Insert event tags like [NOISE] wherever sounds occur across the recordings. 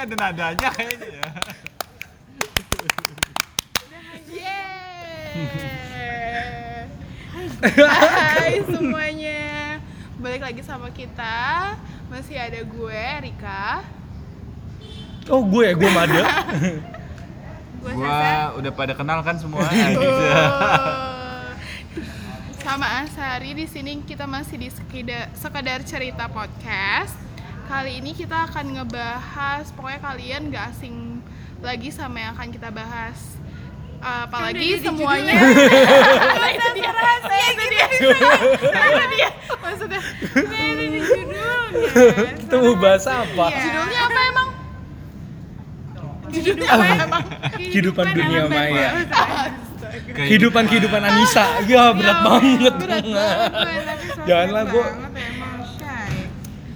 ada nadanya kayaknya ya. Yeay. Hai semuanya. Balik lagi sama kita. Masih ada gue Rika. Oh gue ya, gue Made. Gue Gua udah pada kenal kan semua. Oh. Sama Asari di sini kita masih di sekida- sekedar cerita podcast. Kali ini kita akan ngebahas pokoknya kalian gak asing lagi sama yang akan kita bahas. Uh, apalagi semuanya Nah, itu dia rahasia itu dia itu dia maksudnya ini di judulnya Kita mau bahas apa? Iya. judulnya apa emang judulnya apa emang Kehidupan dunia maya. Astaga. Kehidupan-kehidupan Anissa. Ya berat banget. banget gue,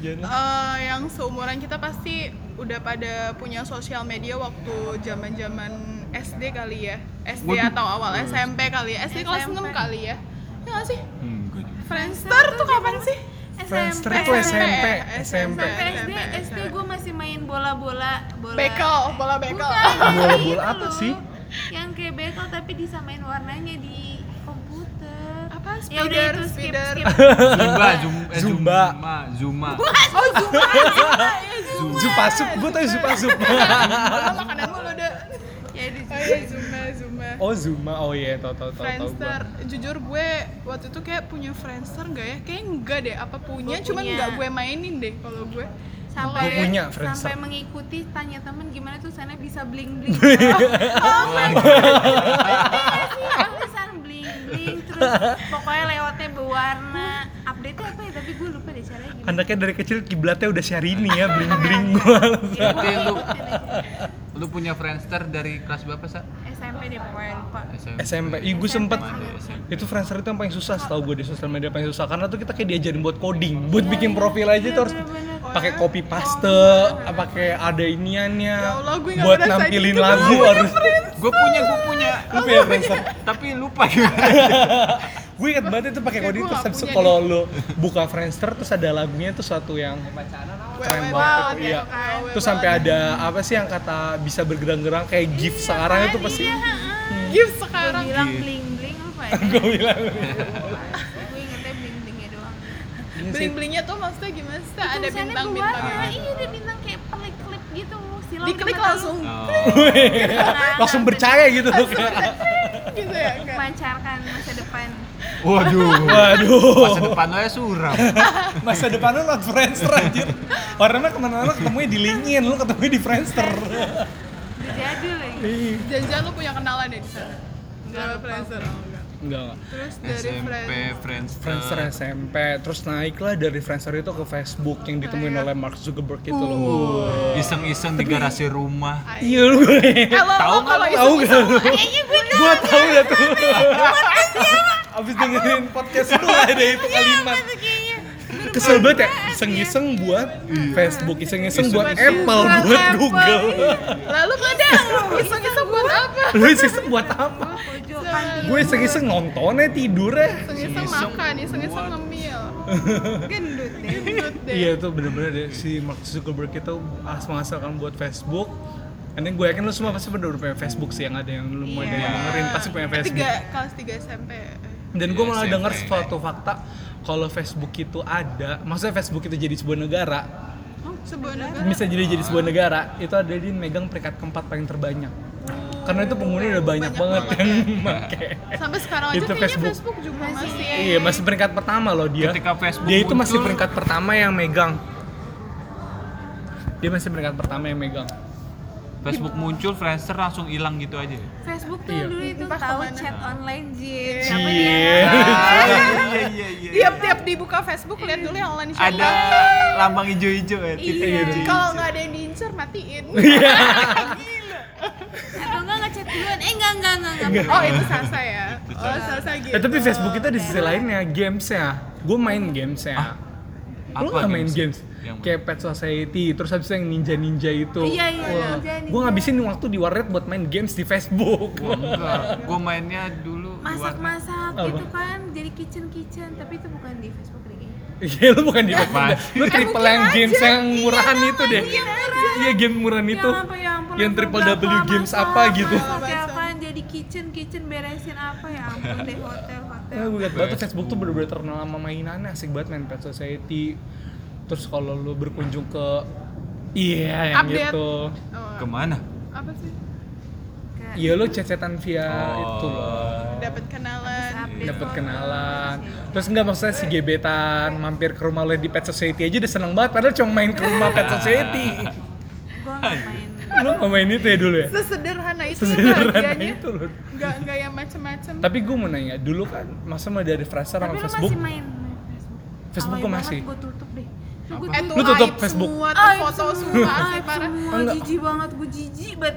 Eh, yang seumuran kita pasti udah pada punya sosial media waktu zaman-zaman SD kali ya SD Waduh. atau awal SMP kali ya SD kelas 6 SMP. kali ya ya nggak sih Hmm. Friendster tuh kapan sih Friendster SMP. itu SMP, SMP. SMP. SD, SD gue masih main bola-bola bola bekel bola bekel Bukan, Bola-bola itu apa loh. sih? Yang kayak bekel tapi disamain warnanya di apa? Ya speeder speeder skip. [LAUGHS] Zumba, Zum, eh, Zumba. Zuma, Zuma. oh zumba zumba ya zumba [LAUGHS] gue tau Zupasup. Zumba [LAUGHS] makanan mulu udah Ya di oh iya zumba zumba. Oh Zuma, oh iya tau tau tau tau Friendster, gue. jujur gue waktu itu kayak punya Friendster nggak ya? Kayak enggak deh, apa punya, Gue cuman nggak gue mainin deh kalau gue. sampai Gue punya Friendster. sampai mengikuti tanya temen gimana tuh sana bisa bling bling tulisan bling bling terus pokoknya lewatnya berwarna. Update apa ya? Tapi gue lupa deh caranya gimana. Anaknya dari kecil kiblatnya udah Syahrini ya, bling-bling gue. Berarti [LAUGHS] lu lu punya Friendster dari kelas berapa, Sa? SMP deh pokoknya lupa. SMP, Ih, gue sempet SMP. itu Friendster itu yang paling susah setahu gue di sosial media paling susah. Karena tuh kita kayak diajarin buat coding buat bikin profil aja tuh harus. Pakai copy paste pakai ada iniannya Ya Allah, gue buat nampilin lagu harus Gue punya, gue punya. lu punya Tapi lupa. [LAUGHS] Gue inget banget itu pakai coding gue terus kalau lu buka Friendster terus ada lagunya tuh satu yang keren banget. ya, iya. kan? Terus sampai ada apa sih yang kata bisa bergerang-gerang kayak GIF sekarang itu pasti. iya. Gift gue sekarang. bilang Iya. bling bling lupa ya? gue bilang [LAUGHS] gue ingetnya bling blingnya doang Iya sih. Bling blingnya tuh maksudnya gimana sih? Ada bintang bintangnya. iya ada bintang kayak pelik klip gitu silau Diklik langsung Oh. langsung percaya gitu loh gitu ya enggak? memancarkan masa depan Waduh. waduh Masa depan lo ya suram. [LAUGHS] masa depan lu not Friendster anjir orangnya ke mana-mana ketemunya di LinkedIn lu ketemunya di Friendster udah jadul lagi Ih, Jangan-jangan lu punya kenalan ya di sana? Enggak Friendster. Oh, enggak. enggak enggak Terus dari SMP, Friendster. Friendster. SMP terus naiklah dari Friendster itu ke Facebook yang ditemuin Iya. oleh Mark Zuckerberg itu loh Iseng-iseng di garasi rumah. iya lu gue Tahu nggak lu? tahu iseng-iseng gak lu gue tahu ya tuh abis dengerin podcast lu ada itu kalimat kesel banget ya iseng-iseng buat Facebook iseng-iseng buat Apple buat buat Apple. Google Lalu kadang iseng-iseng buat apa? [LAUGHS] lu iseng-iseng buat apa pojokan gue iseng-iseng nontonnya tidurnya Iseng-iseng Iseng makan, iseng-iseng ngemil. [LAUGHS] gendut deh Gendut deh. Iya itu bener-bener deh si Mark Zuckerberg itu as menghasilkan buat Facebook. Then gue yakin lu semua pasti pada udah punya Facebook sih yang ada yang lu mau ada yang Iya. dengerin pasti punya Facebook. Tiga, kelas 3 SMP. Dan gue malah SMP. denger suatu fakta kalau Facebook itu ada, maksudnya Facebook itu jadi sebuah negara, Sebuah negara. bisa jadi jadi sebuah negara, itu ada di megang peringkat keempat paling terbanyak. Karena itu penghuni udah banyak, Banyak banget banget yang ya. pakai. Sampai sekarang aja Itu Facebook. Facebook, juga masih. Iya, masih peringkat pertama loh dia. Ketika Facebook dia itu masih muncul- peringkat pertama yang megang. Dia masih peringkat pertama yang megang. Facebook muncul, Friendster langsung hilang gitu aja. Facebook tuh Iya. dulu itu tahu chat online jin Cie. apa dia Iya iya iya iya. Tiap-tiap dibuka Facebook lihat dulu yang online shop. Ada lambang hijau-hijau ya. Iya. hijau-hijau. Kalau nggak ada yang diincer matiin. [LAUGHS] atau enggak ngechat duluan eh enggak enggak enggak enggak oh itu Sasa ya. Oh Sasa gitu. Eh tapi Facebook kita di sisi lainnya games ya. Gue main games ya. Lu Apa gak main games? Yang Kayak Pet Society, terus habis itu yang ninja-ninja itu. Iya, iya, ninja, ninja. Gue ngabisin waktu di warnet buat main games di Facebook. Gua enggak. Gua mainnya dulu masak-masak gitu kan jadi kitchen kitchen tapi itu bukan di Facebook deh Iya lu bukan di Apaan? Lu triple yang games yang murahan itu deh. aja. Iya game murahan Yang itu. apa ya Yang triple W games apa gitu. masak, kitchen kitchen beresin apa ya ampun [LAUGHS] deh hotel hotel Ya, gue liat banget tuh Facebook tuh bener-bener terkenal sama mainannya asik banget main Pet Society. Terus kalau lu berkunjung ke Iya yang Update. gitu. Oh, Ke mana? apa sih? Iya lu cecetan via Oh. itu loh. Dapat kenalan. Dapet foto. kenalan. Terus enggak maksudnya si gebetan mampir ke rumah lo di Pet Society aja udah seneng banget padahal cuma main ke rumah Pet Society. gua nggak main lu nggak main itu ya dulu ya? Sesederhana itu Sesederhana bahagianya. itu loh. Nggak nggak yang macem-macem. Tapi gue mau nanya, dulu kan masa mau dari Friendster sama tapi lu Facebook? masih main main Facebook banget, masih. gua tutup deh Lu gua Eh Lu tutup Facebook? semua tuh Aib foto semua, semua parah. semua, jijik banget, gue jijik banget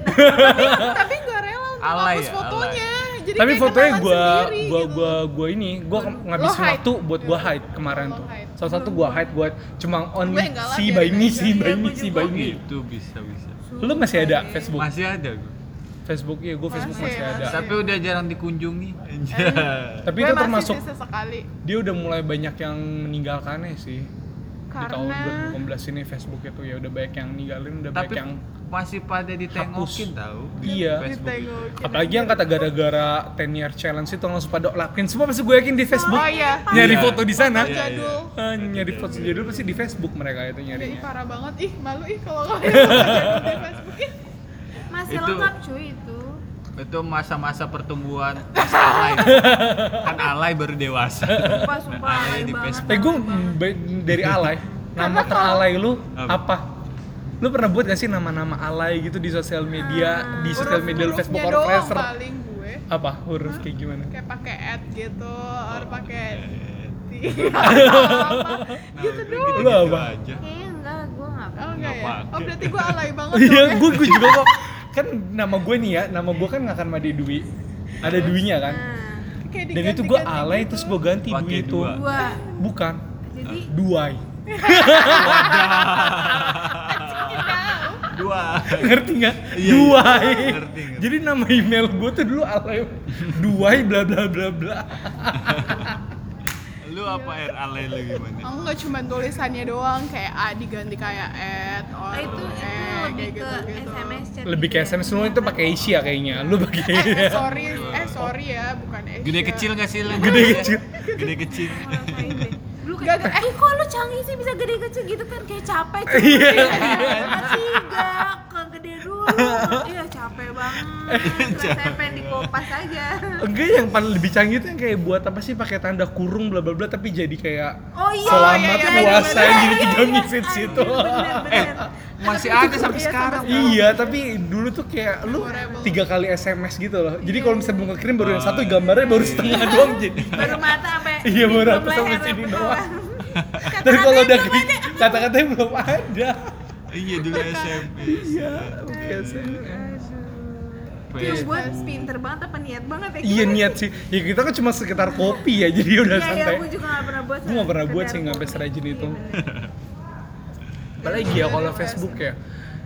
Tapi nggak rela untuk hapus ya, fotonya. Jadi Tapi fotonya gua sendiri gua gitu. gua gua ini, gua ngabisin waktu buat gua hide kemarin tuh. Salah satu gua hide buat cuma only Gue see biarin by me, aja. see by Iya, me, gua juga. by me. gitu bisa bisa. Lu masih ada Facebook? Masih ada gue. Facebook iya, gua Facebook Masih, masih ada. masih. Tapi udah jarang dikunjungi. Tapi Gue itu termasuk dia udah mulai banyak yang meninggalkannya sih. Di tahun Karena 2018 ini Facebook itu ya udah banyak yang ninggalin, udah Tapi banyak yang masih pada ditengokin tahu. di Iya. Facebook. Ditengokin. apalagi yang kata gara-gara 10 year challenge itu langsung pada lakuin semua pasti gue yakin di Facebook Oh iya. nyari Iya. foto di sana Foto jadul. Ah, nyari foto jadul pasti di Facebook mereka itu Ih, nyarinya parah banget. Ih, malu ih kalau kalian [LAUGHS] [LAUGHS] di Facebook. Ih, Masih Itu- lengkap cuy itu Itu masa-masa pertumbuhan pas alay. kan alay baru dewasa. Sumpah, sumpah, Alay alay di. Facebook. eh gue dari alay nama teralay lu Apa? apa lu pernah buat gak sih nama-nama alay gitu di sosial media di sosial media lu Facebook or gue. apa huruf kayak gimana Kayak pakai at gitu, or pakai T. [LAUGHS] Nah, gitu doang. Lu apa? aja. Kayaknya enggak, gue enggak Oh enggak ya? Nggak Oh berarti gue alay banget iya ya? gue juga kok kan nama gue nih ya nama gue kan gak akan Made Dwi ada Dwi-nya kan Nah, Kayak dan itu gue alay gitu. terus gue ganti Pakai Dwi itu dua. dua bukan Jadi Duai Dua. ngerti nggak? Iya, Duai. iya. Ngerti, ngerti. Jadi nama email gue tuh dulu alay Duai bla bla bla bla. [LAUGHS] Apa R alay lu gimana? Oh enggak cuma tulisannya doang kayak A diganti kayak at or ah, itu itu eh, lebih kayak ke. SMS chat Lebih ke gitu ya. SMS semua itu pakai Asia kayaknya. Lu pakai Eh, sorry, eh sorry ya, bukan Asia. Gede kecil gak sih lu? Gede kecil. Gede kecil. Gak, kayak, eh kok lu canggih sih bisa gede kecil gitu kan kayak capek [LAUGHS] Iya. tiga ke gede dulu [LAUGHS] iya capek banget. Rasanya pengen dikopas aja. Enggak yang paling lebih canggih tuh yang kayak buat apa sih pakai tanda kurung bla bla bla tapi jadi kayak oh iya selamat iya, iya, puasa yang jadi tiga iya, message itu. bener Masih ada sampai Iya, sekarang. Iya, tapi dulu tuh kayak lu tiga kali SMS gitu loh. Jadi kalau misalnya mau ngekirim baru yang satu gambarnya baru setengah doang jadi. baru mata sampai Iya, baru atas sampai sini doang. [LAUGHS] Tapi kalau udah kata-katanya belum ada. Iya dulu [LAUGHS] SMS. Iya, oke sih. Yang buat Facebook. pinter banget apa niat banget ya Iya niat sih. Ya kita kan cuma sekitar kopi ya, jadi udah Iya, iya, santai. gue juga gak pernah buat Gue nggak pernah buat sih nggak sampai serajin Iya, itu. bener. [LAUGHS] Apalagi ya kalau Facebook ya.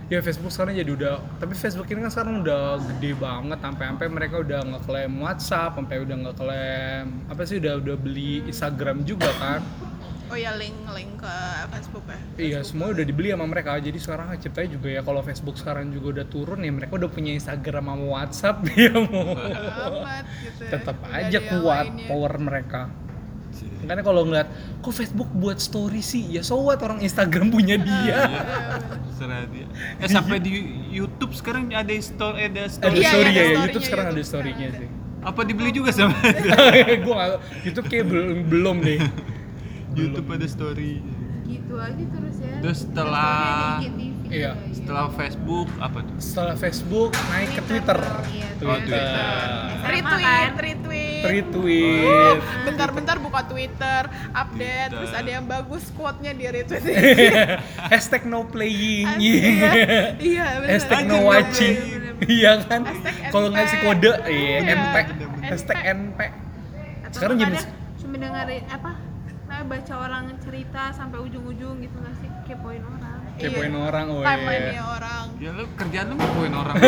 Ya Facebook sekarang jadi udah, tapi Facebook ini kan sekarang udah gede banget, sampai-sampai mereka udah ngeklaim WhatsApp, sampai udah ngeklaim apa sih udah udah beli Instagram juga kan. Oh ya link link ke Facebook ya. Iya, semua udah dibeli sama mereka. Jadi sekarang ciptanya juga ya kalau Facebook sekarang juga udah turun ya mereka udah punya Instagram sama WhatsApp [LAUGHS] ya mau. Amat gitu. ya. Tetap aja ada kuat lainnya. power mereka. Makanya kalau ngeliat kok Facebook buat story sih, ya so what orang Instagram punya [LAUGHS] dia. Serah dia. Eh sampai di YouTube sekarang ada story ada Ada story. Iya, story iya, ya, ada ya, story-nya YouTube sekarang ada YouTube story-nya sekarang sih. Apa dibeli juga sama [LAUGHS] gue YouTube kayak belum belum deh. YouTube ada story. gitu aja terus ya Terus setelah- Iya. iya. Setelah Facebook apa tuh? Setelah Facebook naik ke Twitter. Iya, Oh, Twitter. Retweet, kan? retweet. Retweet. Bentar-bentar buka Twitter, update, Twitter. terus ada yang bagus quote-nya di retweet. [LAUGHS] Hashtag no playing. Iya, iya benar. Hashtag no watching. Iya kan? Kalau ngasih kode, iya, Iya, NP. Hashtag NP. Sekarang jadi- cuma dengerin apa baca orang cerita sampai ujung-ujung gitu nggak sih kepoin orang Kepoin Iya. orang, weh. Timeline-nya orang. Ya lu kerjaan lu ngakuin orang. [LAUGHS]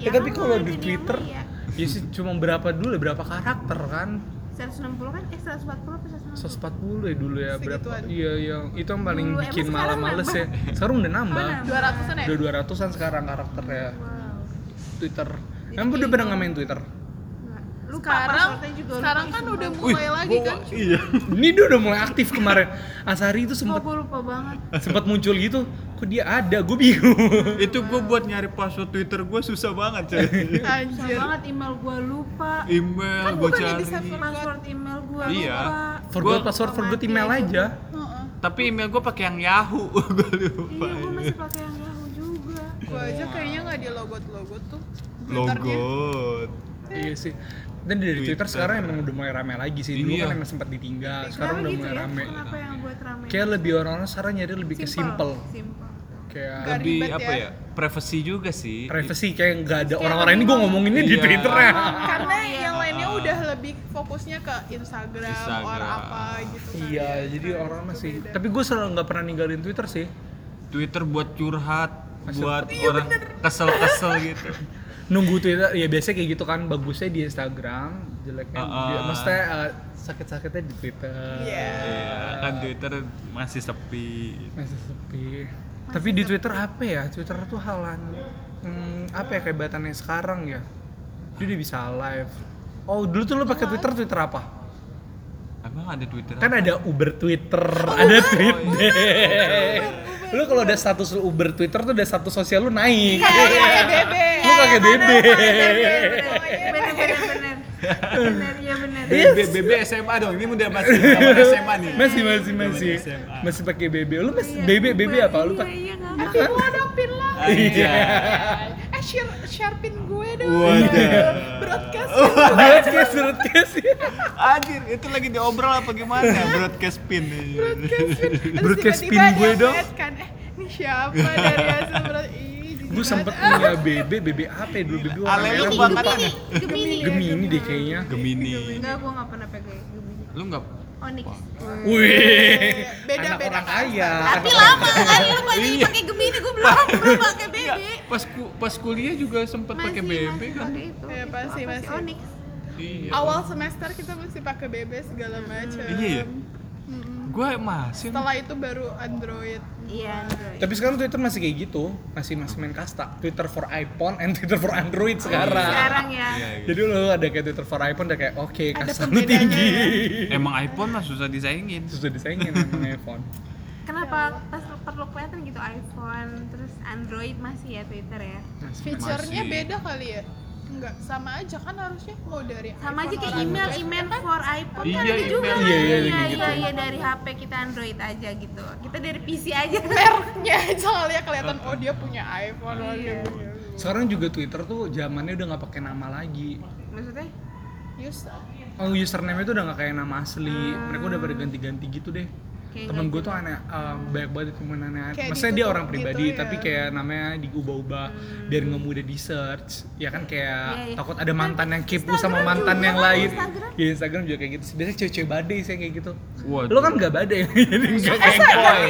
Ya, tapi kalau di Twitter, ya? ya sih cuma berapa dulu, berapa karakter kan? 160 kan? Eh 140 apa 160? 140 ya dulu ya berapa? Iya yang itu yang paling Dulu, bikin malah males ya. Sekarang udah nambah. Oh, nambah. 200-an ya? Udah 200-an sekarang karakternya Wow. Twitter. Emang udah pernah nggak main Twitter? Lupa Sekarang, juga sekarang kan sumpah. udah mulai lagi kan. Iya. [LAUGHS] Ini dia udah mulai aktif kemarin. Asari itu Oh, sempat gue lupa banget. sempat muncul gitu. Kok dia ada? Gue bingung. [LAUGHS] Itu gue buat nyari password Twitter gue susah banget coy. Susah Anjir. banget email gue lupa. Email Kan gue cari. Password email gue Iya. lupa. Forgot Gua- password, forgot email aja. Tapi email gue pakai yang Yahoo. [LAUGHS] gue lupa. Iya, gue masih pakai yang Yahoo juga. Gua aja kayaknya nggak di logot-logot tuh. Twitternya. Logot. Iya sih. Dan dari Twitter, Twitter. sekarang emang udah mulai rame lagi sih. Dulu Iya. kan emang sempat ditinggal. Sekarang udah gitu mulai ya? rame. Kenapa yang buat rame? Kayak lebih orang-orang sekarang nyari lebih ke simple. Simple. Kayak Gak Lebih ribet apa ya. ya? Privacy juga sih. privacy kayak nggak ada orang-orang ini gue ngomonginnya di Iya. Twitter ya. Karena Iya. [LAUGHS] yang lainnya Ah. udah lebih fokusnya ke Instagram, Instagram. or apa gitu kan. Iya, jadi orang masih. Beda. Tapi gue selalu nggak pernah ninggalin Twitter sih. Twitter buat curhat, Masuk- buat orang kesel-kesel gitu. [LAUGHS] Nunggu Twitter, ya biasanya kayak gitu kan. Bagusnya di Instagram, jeleknya, Ah, di- ah. maksudnya eh, sakit-sakitnya di Twitter. Iya. Iya, kan Twitter masih sepi. Masih sepi. Tapi di Twitter apa ya? Twitter tuh halan. Hmm, apa ya kehebatannya sekarang ya? Dia udah bisa live. Oh, dulu tuh lu pakai Twitter Twitter apa? Emang ada Twitter? Kan ada Uber Twitter, ada Tweetday. Lu kalau ada status lu Uber Twitter tuh ada status sosial lu naik. Kayak BB. Lu pakai BB. Bener bener bener. Bener ya bener. BB, BB SMA dong, ini udah masih SMA nih. Masih masih masih masih pakai BB. Lu masih BB BB apa? Lu Iya pakai iya nggak Tapi gua dong pin lah. Iya. Share share pin gue dong. Waduh. Broadcast. [LAUGHS] broadcast broadcast. Anjir, itu lagi diobrol apa gimana? Broadcast pin. Broadcast pin. Terus [LAUGHS] Broadcast pin gue dong. Kan, eh ini siapa dari [LAUGHS] hasil broad Ih, jijik Gue sempet punya BB, BB apa ya dulu BB warna Ale lu ya? lupa. Gemini. Gemini deh kayaknya. Gemini. Enggak, gue nggak pernah pakai Gemini. Lu nggak Onyx. Wih, Beda, anak beda orang kaya. Tapi lama kan lu masih Iya. pakai Gemini, gue belum belum pakai BB. Pas ku, pas kuliah juga sempet pakai BB masih kan? itu. Iya, Itu pasti, masih. Onyx. Iya. Awal semester kita masih pakai BB segala macam. Iya ya? Gue masih. Setelah itu baru Android. Iya, Android. Tapi sekarang Twitter masih kayak gitu, masih masih main kasta. Twitter for iPhone and Twitter for Android sekarang. Sekarang ya. Iya, iya. Jadi lo ada kayak Twitter for iPhone udah kayak oke Ada kasta lu tinggi. Emang iPhone mah susah disaingin. Susah disaingin emang iPhone. Kenapa pas perlu kelihatan gitu iPhone terus Android masih ya Twitter ya? Masih. Masih. beda kali ya? Enggak, sama aja kan harusnya mau dari Sama aja kayak email, Android, email kan? for iPhone kan Iya, ada juga email. kan? Iya, iya, iya, gitu. iya, iya, dari HP kita Android aja gitu. Kita dari PC aja. [LAUGHS] Mereknya aja kali ya kelihatan oh dia punya iPhone oh Iya. punya Sekarang juga Twitter tuh zamannya udah nggak pakai nama lagi. Maksudnya? user. Oh username itu udah nggak kayak nama asli. Mereka udah pada ganti-ganti gitu deh. Kayak Temen nggak gue tuh aneh, uh, banyak banget temen aneh. Kayak Maksudnya dia ditutup orang pribadi, gitu tapi ya. kayak namanya diubah-ubah biar nggak mudah di search. Ya kan kayak Iya, iya. takut ada mantan yang kepo Instagram sama mantan juga yang kan, lain. Instagram. Ya Instagram juga kayak gitu. Biasanya cewek-cewek badai sih kayak gitu. Waduh. Lo kan nggak badai, [LAUGHS] jadi nggak kayak dia badan.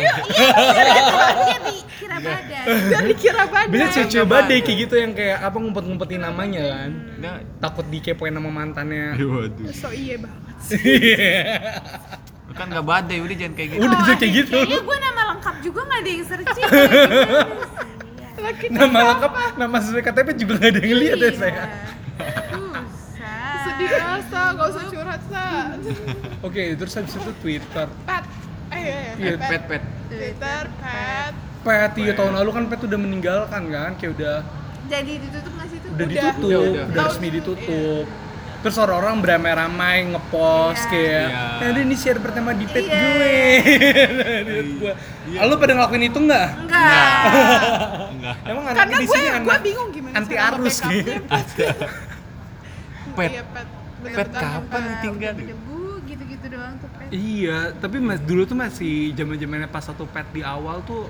[LAUGHS] Dan dikira badai. Biasanya cewek-cewek Nggak badai badai. kayak gitu yang kayak apa ngumpet-ngumpetin namanya kan. Nah, Takut dikepoin sama mantannya. waduh. So iya banget. Lu [LAUGHS] kan nggak badai, udah jangan kayak gitu. Udah tuh kayak gitu. Kayaknya gue nama lengkap juga nggak ada yang searching. [LAUGHS] Lah kita Nama lengkap, nama sesuai KTP juga nggak ada yang lihat ya saya. Susah. sedih ah, sa, gak usah curhat sa. [LAUGHS] Oke, terus habis itu Twitter. Pet. Eh, iya, iya. Iya, Pet, pet. Twitter, pet. Pet, iya tahun lalu kan Pet udah meninggalkan kan, kayak udah Jadi ditutup nggak sih tuh? udah Udah. ditutup, Udah, udah, udah. resmi ditutup. Terus orang-orang beramai-ramai ngepost Iya. kayak, Iya. ada ini share pertama di pet Iya. gue. [LAUGHS] Di pet gue. Iya. Ah, Lu pada ngelakuin itu nggak? Enggak. Enggak. [LAUGHS] Emang Karena gue sini gue anak bingung gimana anti arus gitu. [LAUGHS] Pet. Iya, pet. Kapan Udah ditinggal? Debu gitu-gitu doang tuh pet. Iya, tapi mas dulu tuh masih zaman zamannya pas satu pet di awal tuh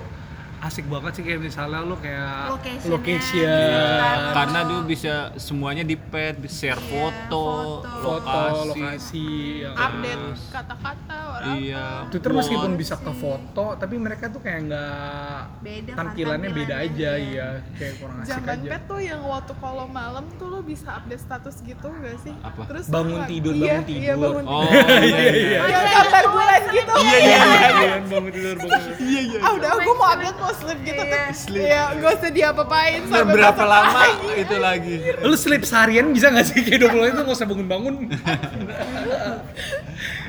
asik banget sih kayak misalnya lu kayak Location-nya, location, gitu. Karena dulu bisa semuanya di pet, share Iya, foto, foto. foto, lokasi. lokasi, ya kan? update kata-kata orang Iya. Twitter meskipun quotes. bisa ke foto, tapi mereka tuh kayak nggak Beda kan, tampilannya beda aja, iya kayak kurang asik Zaman aja. pet tuh yang waktu kalau malam tuh lo bisa update status gitu gak sih? Apa? Terus Bangun lo- tidur, iya, bangun Iya, tidur. bangun Oh, tidur. iya iya. Gambar bulan gitu. Iya iya iya. Iya, bangun tidur, bangun tidur. Iya iya. Ah udah, gue mau update mau sleep gitu Iya. tuh. Sleep. Iya, gak usah diapa-apain sampai berapa lama pagi. itu lagi? Lu sleep seharian bisa nggak sih kayak 20 menit tuh nggak usah bangun-bangun?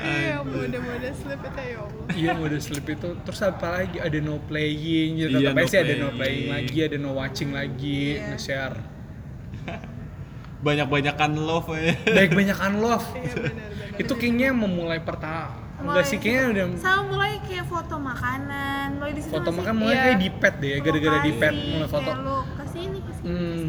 Iya, mode-mode sleep itu ya Allah. iya mode sleep itu terus apa lagi ada no playing gitu Iya, no sih ada no playing. lagi ada no watching lagi Iya. nge-share Banyak-banyakan love ya. baik banyakan love Iya benar-benar. itu kayaknya memulai pertama enggak sih kayaknya udah sama mulai kayak foto makanan mulai di situ foto makan mulai Iya. kayak di pet deh gara-gara di pet mulai foto kayak lu ke sini ke sini Hmm.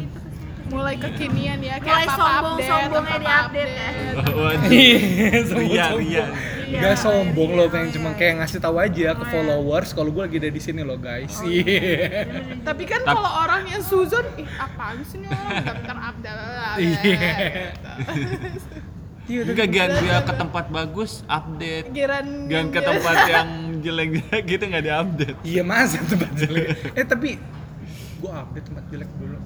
mulai kekinian ya kayak Mulai apa sombong- update, sombongnya apa-apa di-update ya. [LAUGHS] Iya, Ria. Iya, Gak sombong iya, loh, pengen iya. cuma kayak ngasih tahu aja ke Oh, iya. followers kalau gue lagi ada di sini loh guys. Iya. Tapi kan kalau orang yang suzon, ih apaan sih nih orang bentar update. Iya. [LAUGHS] Iya, Enggak gian dia ke tempat bagus update. Giran Gan ke tempat [LAUGHS] yang jelek gitu nggak diupdate. Iya masa tempat [LAUGHS] jelek. Eh tapi gue update tempat jelek dulu.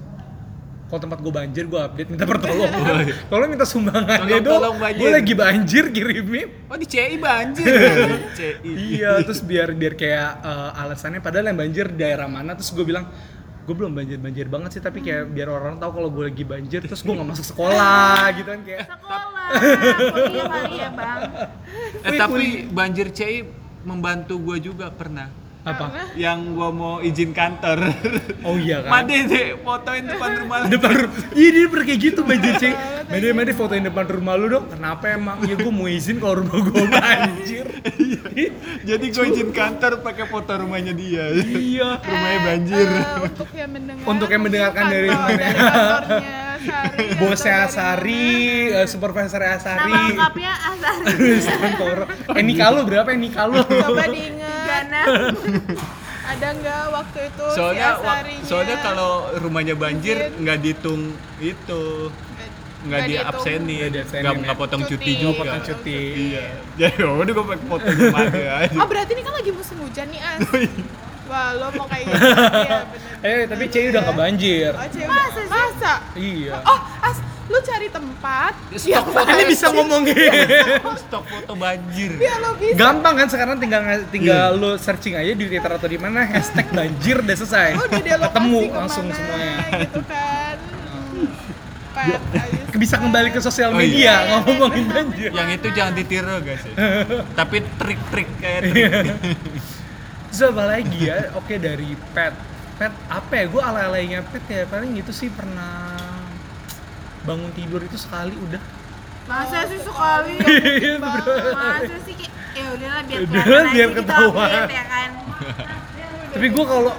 Kalau tempat gue banjir gue update minta pertolongan. [LAUGHS] Tolong minta sumbangan Tolong- dong. tolong banjir. Gue lagi banjir kirimin. Oh di CI banjir. CI. iya, terus biar biar kayak eh, alasannya padahal yang banjir daerah mana terus gue bilang gue belum banjir banjir banget sih tapi kayak biar orang tahu kalau gue lagi banjir terus gue nggak masuk sekolah [LAUGHS] gitu kan kayak. Sekolah. Kuliah kali ya bang Eh tapi banjir CI membantu gue juga pernah. Apa? Yang gua mau izin kantor. oh iya kan? Made deh fotoin depan rumah lu. [LAUGHS] depan ru- iya dia pernah kayak gitu banjir cek Made Made fotoin depan rumah lu dong kenapa emang? Ya gue mau izin kalau rumah gue banjir Jadi gue izin kantor pakai foto rumahnya dia. iya. Rumahnya banjir. Eh, untuk yang mendengar Untuk yang mendengarkan dari kantor- mana? dari kantornya Sari bosnya Asari eh, supervisor Asari. Nama lengkapnya Asari. [LAUGHS] Santoro eh nikah lu berapa? Ya nikah lu. Mana. coba diingat. Gana. Ada nggak waktu itu Soalnya si wak- Asarinya? soalnya kalau rumahnya banjir nggak dihitung itu nggak di absenin Nggak ya. nggak potong Cuti. cuti juga. potong cuti. iya. Jadi [LAUGHS] udah gue rumah aja oh berarti ini kan lagi musim hujan nih as. Oh, iya. Wah lo mau kayak gitu [LAUGHS] ya bener. Eh tapi Cei udah nggak banjir oh, cewek Masa udah- sih? masa iya. Oh as lu cari tempat stok foto ini bisa ngomong gitu [LAUGHS] stok foto banjir. Biar lo bisa. Gampang kan sekarang tinggal tinggal lu searching aja di Twitter atau di mana hashtag banjir udah selesai. Oh, udah dia lokasi ketemu ke mana, langsung semuanya. gitu kan. Pet, [LAUGHS] ayo bisa kembali ke sosial Oh, media iya. ngomongin banjir. Yang itu jangan ditiru guys. Ya. tapi trik-trik kayak Iya. trik. Terus apa lagi ya? Oke dari pet. Pet apa ya? Gue ala-alainya pet ya paling gitu sih pernah bangun tidur itu sekali udah. masa sih sekali [LAUGHS] Iya, masa sih kayak ya udahlah biar kelihatan biar kita ketahuan. ya kan Tapi gue kalau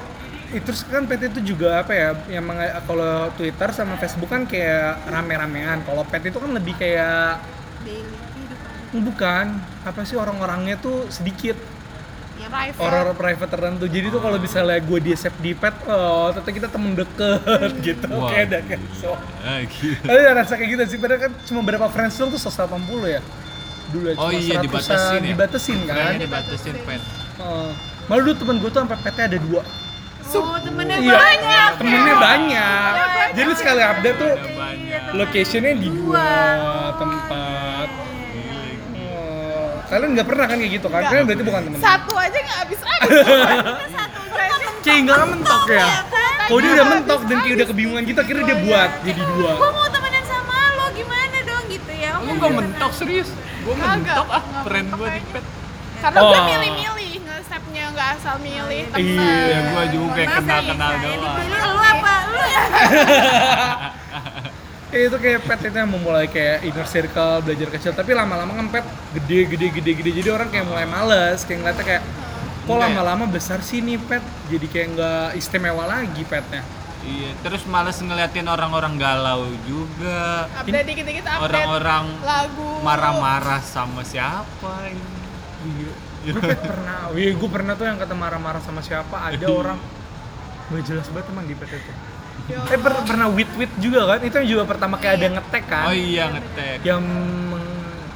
itu kan pet itu juga apa ya? Yang kalau Twitter sama Facebook kan kayak rame-ramean. Kalau pet itu kan lebih kayak daily bukan apa sih orang-orangnya tuh sedikit ya private. Orang private tertentu. Jadi tuh kalau misalnya gue di save di pet oh ternyata kita temen deket [LAUGHS] gitu. Wah, kayak ada kan so. Ah, gitu. Tapi ya rasa kayak gitu sih, padahal kan cuma berapa friends tuh 180 ya? Dulu ya, oh cuma iya 100-an, dibatasin ya? Dibatasin kan? Kayaknya dibatasin pet. Heeh. Malah dulu temen gue tuh sampai petnya ada dua. Oh temennya Iya, banyak. Temennya banyak. Jadi sekali update tuh Ada banyak. locationnya di dua tempat Kalian nggak pernah kan kayak gitu kan? Kalian berarti bukan temen. Satu aja nggak habis habis [LAUGHS] Kayak nggak mentok ya? Oh dia udah mentok dan kayak udah kebingungan gitu akhirnya dia buat jadi dua gue mau temenan sama lo gimana dong? Gitu ya. Lu gak mentok serius? Gue mentok ah friend gue di pet. Karena gue Oh. milih-milih nge-stepnya nggak asal milih temen. Iya, gue juga kenal-kenal iya, doang. dipilih lu apa? Lu [LAUGHS] ya itu kayak pet itu yang memulai kayak inner circle, belajar kecil. Tapi lama-lama kan pet gede, gede, gede, gede. Jadi orang kayak mulai males, kayak ngeliatnya kayak Kok Enggak ya? lama-lama besar sih nih pet? Jadi kayak nggak istimewa lagi petnya. Iya terus males ngeliatin orang-orang galau juga. Update dikit-dikit update orang-orang lagu. marah-marah sama siapa ini? Iya. Gue pernah, wih gue pernah tuh yang kata marah-marah sama siapa. Ada [LAUGHS] orang Gak jelas banget emang di pet itu. Eh per- pernah wit wit juga kan? Itu yang juga pertama kayak ada ngetek kan? Oh iya ngetek. Yang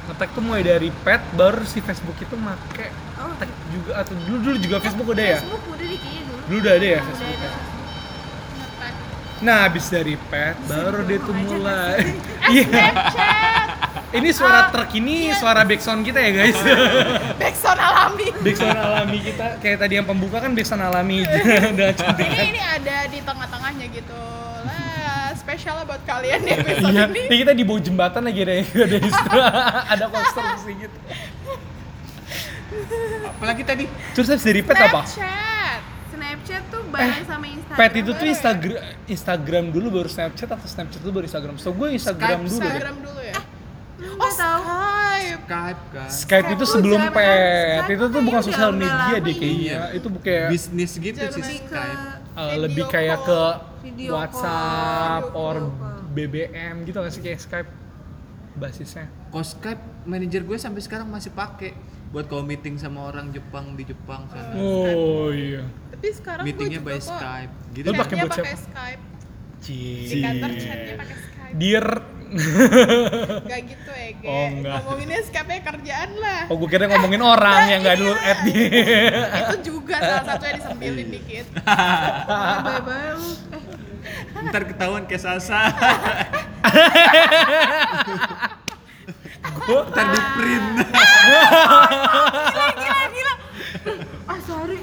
ngetek tuh mulai dari pet, baru si Facebook itu make Oh, tag juga atau dulu dulu juga Facebook udah ya? Facebook udah di kayaknya dulu. Dulu udah ada ya Udah Facebook. ada. ya? Nah, habis dari pet, baru dia tuh mulai. Iya. Ini suara truk ini suara backsound kita ya guys. [LAUGHS] Backsound alami. backsound alami kita kayak tadi yang pembuka kan backsound alami [LAUGHS] cantik. ini ini ada di tengah-tengahnya gitu lah spesial buat kalian di episode Iya, ini ini kita di bawah jembatan lagi [LAUGHS] ada ada istilah, ada konstruksi gitu. Apalagi tadi Terus habis dari pet apa? Snapchat Snapchat tuh bareng sama Instagram. Pet itu tuh ya? Instagram Instagram dulu baru Snapchat atau Snapchat dulu baru Instagram. So gue Instagram Skype, dulu deh. Instagram dulu ya Nggak oh. Skype Skype kan. Skype itu Skype sebelum tuh pet. zaman- Itu tuh Skype bukan sosial media deh kayaknya. Itu kayak Bisnis gitu sih Skype. uh, lebih kayak ke. Video WhatsApp call, or video call. BBM gitu nggak sih kayak Skype basisnya. Kalau Skype manajer gue sampai sekarang masih pakai buat kalau meeting sama orang Jepang di Jepang sana. Oh iya. tapi sekarang Meetingnya by Skype. Gitu. Lu kan? pakai buat pakai siapa? Skype Cie. di kantor chatnya pakai Skype Dear [LAUGHS] Gak gitu ya, Ge. Oh, enggak. Ngomonginnya Skype kerjaan lah. Oh gue kira ngomongin orang yang gak dulu add di [LAUGHS] Itu juga salah satunya disembilin dikit. Bye-bye. Eh, Ntar ketahuan kayak Sasa. Ntar di print. [LAUGHS] gila gila. Ah sorry.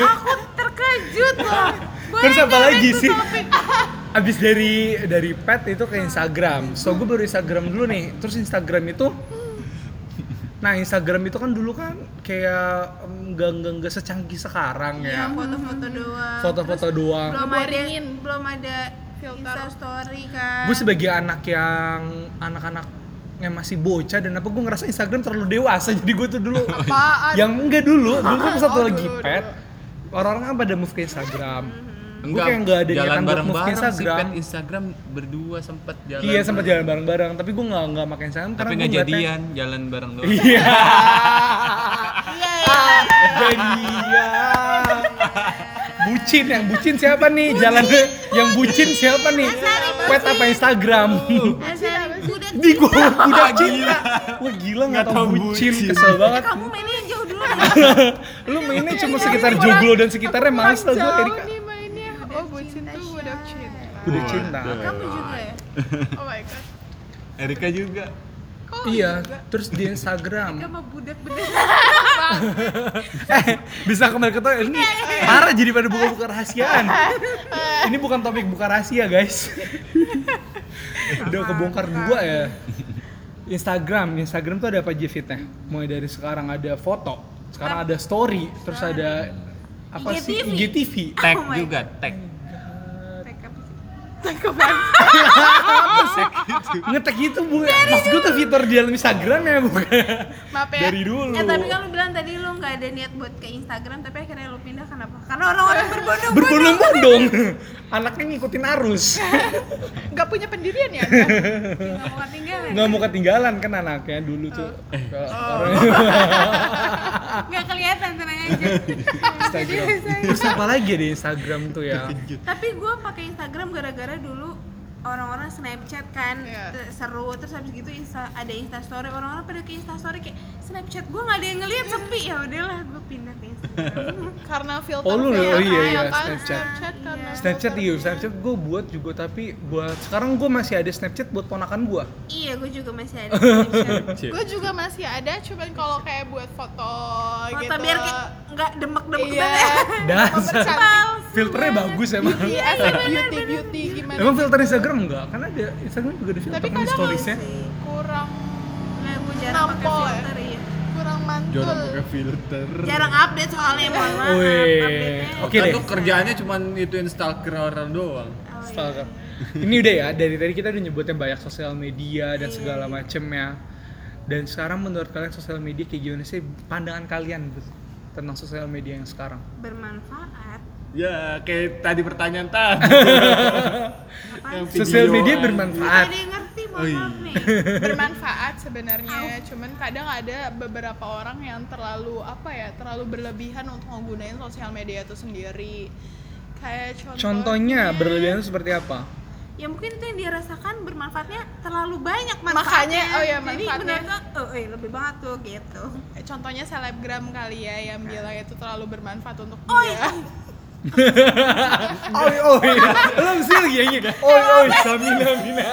Aku terkejut loh. Terus apa lagi sih? Abis dari dari pet itu ke Instagram. So gue baru Instagram dulu nih. Terus Instagram itu Nah Instagram itu kan dulu kan kayak em, nggak nggak nggak secanggih sekarang Ya ya. foto-foto doang. Foto-foto doang. Belum ada belum ada Filter. Insta story kan. Gue sebagai anak yang anak-anak yang masih bocah dan apa gue ngerasa Instagram terlalu dewasa [LAUGHS] jadi gue tuh dulu Apaan? yang enggak dulu dulu kan [LAUGHS] satu Oh, lagi dulu, pet orang-orang kan pada move ke Instagram Enggak, kayak nggak ada jalan bareng-bareng sih Instagram. Pet Instagram berdua sempet jalan. iya sempat jalan bareng-bareng tapi gue nggak nggak makan Instagram Tapi karena nggak gue ngeliatnya- jadian, jalan bareng doang. iya Iya iya. jadian bucin yang bucin siapa nih jalan yang bucin siapa nih pet apa Instagram di gua udah cinta wah gila nggak Nggak tau tahu bucin bucin. kesel banget kamu mainnya jauh dulu. lu mainnya cuma sekitar joglo dan sekitarnya males lah gue Erika. Oh, bucin cinta, tuh budak cinta. udah. Cinta Kamu juga ya? [LAUGHS] Oh my god. Erika juga. Kok iya juga? terus di Instagram. Kamu budak bener. [LAUGHS] eh bisa kembali ke topik ini parah jadi pada buka-buka rahasiaan. [LAUGHS] Ini bukan topik buka rahasia guys. Udah kebongkar dua ya. Instagram. Instagram tuh ada apa aja fitnya mulai dari sekarang ada foto sekarang ada story terus ada apa sih? IGTV. IGTV Tag Oh juga, tag. Ngetek itu bu. Maksud gue tuh fitur di dalam Instagram ya bukan Maaf ya. dari dulu. Eh tapi kan lu bilang tadi lu nggak ada niat buat ke Instagram tapi akhirnya lu pindah. Kenapa? Karena orang-orang berbondong-bondong. berbondong-bondong [LAUGHS] anaknya ngikutin arus [LAUGHS] Nggak punya pendirian ya? Kak? Nggak mau ketinggalan. nggak mau ketinggalan kan anaknya dulu tuh Kalau orang [LAUGHS] Nggak kelihatan tenang aja. [LAUGHS] Instagram terus apa lagi di Instagram tuh ya tapi gue pakai Instagram gara-gara dulu orang-orang Snapchat kan Iya. te- seru terus habis gitu Insta, ada Insta Story orang-orang pada ke Insta Story kayak Snapchat gue nggak ada yang ngeliat sepi ya udahlah gue pindah ke Instagram Karena filter Oh, lu- oh iya, ya iya, kan? Snapchat. Snapchat karena Snapchat filter. iya Snapchat gue buat juga tapi buat sekarang gue masih ada Snapchat buat ponakan gue iya gue juga masih ada [LAUGHS] Snapchat Gue juga masih ada, cuman kalau kayak buat foto, foto gitu. biar kayak nggak demek-demek Iya. banget dasar Mempercantik. filternya bagus emang Beauty, asal beauty, beauty gimana? emang filter Instagram enggak kan ada Instagram juga ada filter Tapi kan storiesnya kurang nggak gue jarang pakai Nampol ya? Filter iya kurang mantul. filter. jarang update soalnya mohon maaf oke Kan deh tuh kerjaannya cuman itu Instagram doang. Oh, iya. Instagram. Ini udah ya, dari tadi kita udah nyebutnya banyak sosial media dan Iya. segala macem ya. Dan sekarang menurut kalian sosial media kayak gimana sih pandangan kalian tentang sosial media yang sekarang? bermanfaat Ya, kayak tadi pertanyaan tadi. [LAUGHS] Sosial media bermanfaat. Nggak Oh, iya. bermanfaat [LAUGHS] sebenarnya cuman kadang ada beberapa orang yang terlalu apa ya terlalu berlebihan untuk menggunakan sosial media itu sendiri. Kayak contoh contohnya berlebihan itu seperti apa? Ya mungkin itu yang dia rasakan bermanfaatnya terlalu banyak Makanya, manfaatnya oh ya, jadi manfaatnya. menurut lo, oh eh, lebih banget tuh gitu. Contohnya selebgram kali ya yang bilang itu terlalu bermanfaat untuk oh dia. iya [LAUGHS] oi oi. Lo mesti lagi yang ini. Oi oi. Samina mina.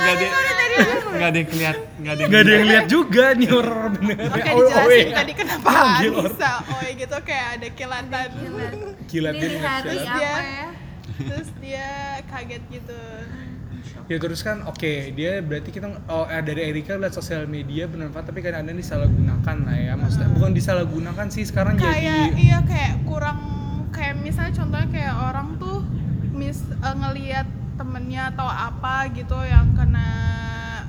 Nggak ada nggak ada yang keliat nggak ada yang nggak ada yang lihat. lihat juga nih orang bener. Oke Oi, dijelasin oi. tadi kenapa bisa oi gitu kayak ada kilatan. Kilat dia Dilihat ngeliat di kilat. Dia- apa ya? terus dia kaget gitu. Ya terus kan oke dia berarti kita oh eh, dari Erika lihat sosial media bermanfaat tapi kadang-kadang disalahgunakan lah ya maksudnya. Bukan disalahgunakan sih sekarang kayak jadi iya kayak kurang kayak misalnya contohnya kayak orang tuh mis eh, ngelihat temennya atau apa gitu yang kena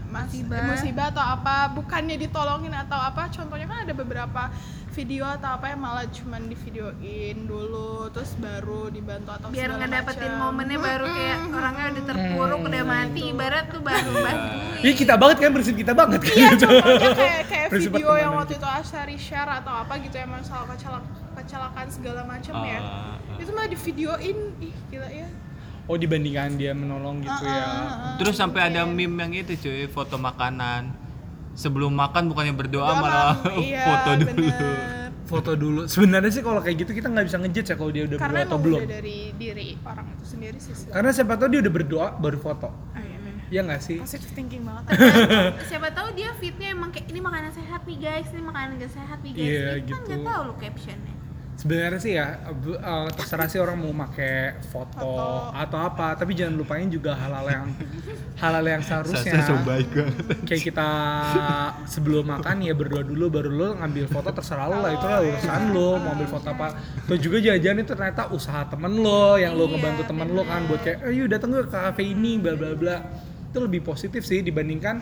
mas- Musibah. musibah atau apa bukannya ditolongin atau apa contohnya kan ada beberapa video atau apa yang malah cuman divideoin dulu terus baru dibantu atau biar ngedapetin macam. momennya baru kayak orangnya udah terpuruk udah mati ibarat tuh baru bantuin. Iya kita banget kan prinsip kita banget kan Iya, contohnya kayak kayak video yang waktu itu Asyari share atau apa gitu yang masalah kecelak kecelakaan segala macam ya. Ah, ah. Itu malah divideoin, ih gila ya. Oh dibandingkan dia menolong gitu ya Ah, ah, ah. terus sampai ada meme yang itu cuy foto makanan sebelum makan bukannya berdoa Doang, malah [LAUGHS] iya, foto dulu bener. foto dulu sebenarnya sih kalau kayak gitu kita nggak bisa ngejudge ya kalau dia udah Karena berdoa atau belum udah dari diri orang itu sendiri sih. karena siapa tahu dia udah berdoa baru foto Ah, iya, bener. ya nggak sih Positive thinking banget. [LAUGHS] siapa tahu dia fitnya emang kayak ini makanan sehat nih guys ini makanan gak sehat nih guys Iya, Ini kan gitu. nggak tahu lo captionnya sebenarnya sih ya eh, terserah sih orang mau pakai foto, Foto. atau apa tapi jangan lupain juga hal-hal yang hal-hal yang seharusnya. So baik banget. Kayak kita sebelum makan ya berdoa dulu baru lo ngambil foto terserah lo lah. Itu lah urusan lo mau ambil foto apa. Atau juga jangan-jangan itu ternyata usaha temen lo yang lo Iya, ngebantu temen lo kan buat kayak ayo datang ke kafe ini bla bla bla. Itu lebih positif sih dibandingkan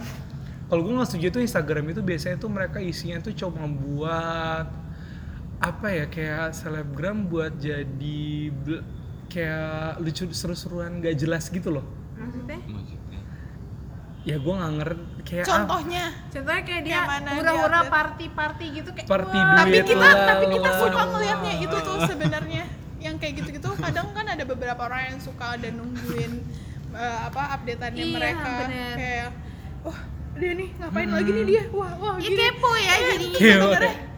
kalau gue nggak setuju tuh Instagram itu biasanya tuh mereka isinya tuh cuma membuat apa ya kayak selebgram buat jadi kayak lucu seru-seruan gak jelas gitu loh. Maksudnya? Maksudnya. ya gue nggak ngerti kayak Contohnya. contohnya kayak dia Yang mana hura-hura dia- party party gitu kayak Party duit Tapi kita lah, tapi kita lah. suka ngelihatnya itu tuh sebenarnya. Yang kayak gitu-gitu [LAUGHS] kadang kan ada beberapa orang yang suka dan nungguin eh, apa updateannya Iya, mereka. bener. kayak wah dia nih ngapain lagi nih dia? Wah wah ya gini. kepo ya jadinya. Kepo.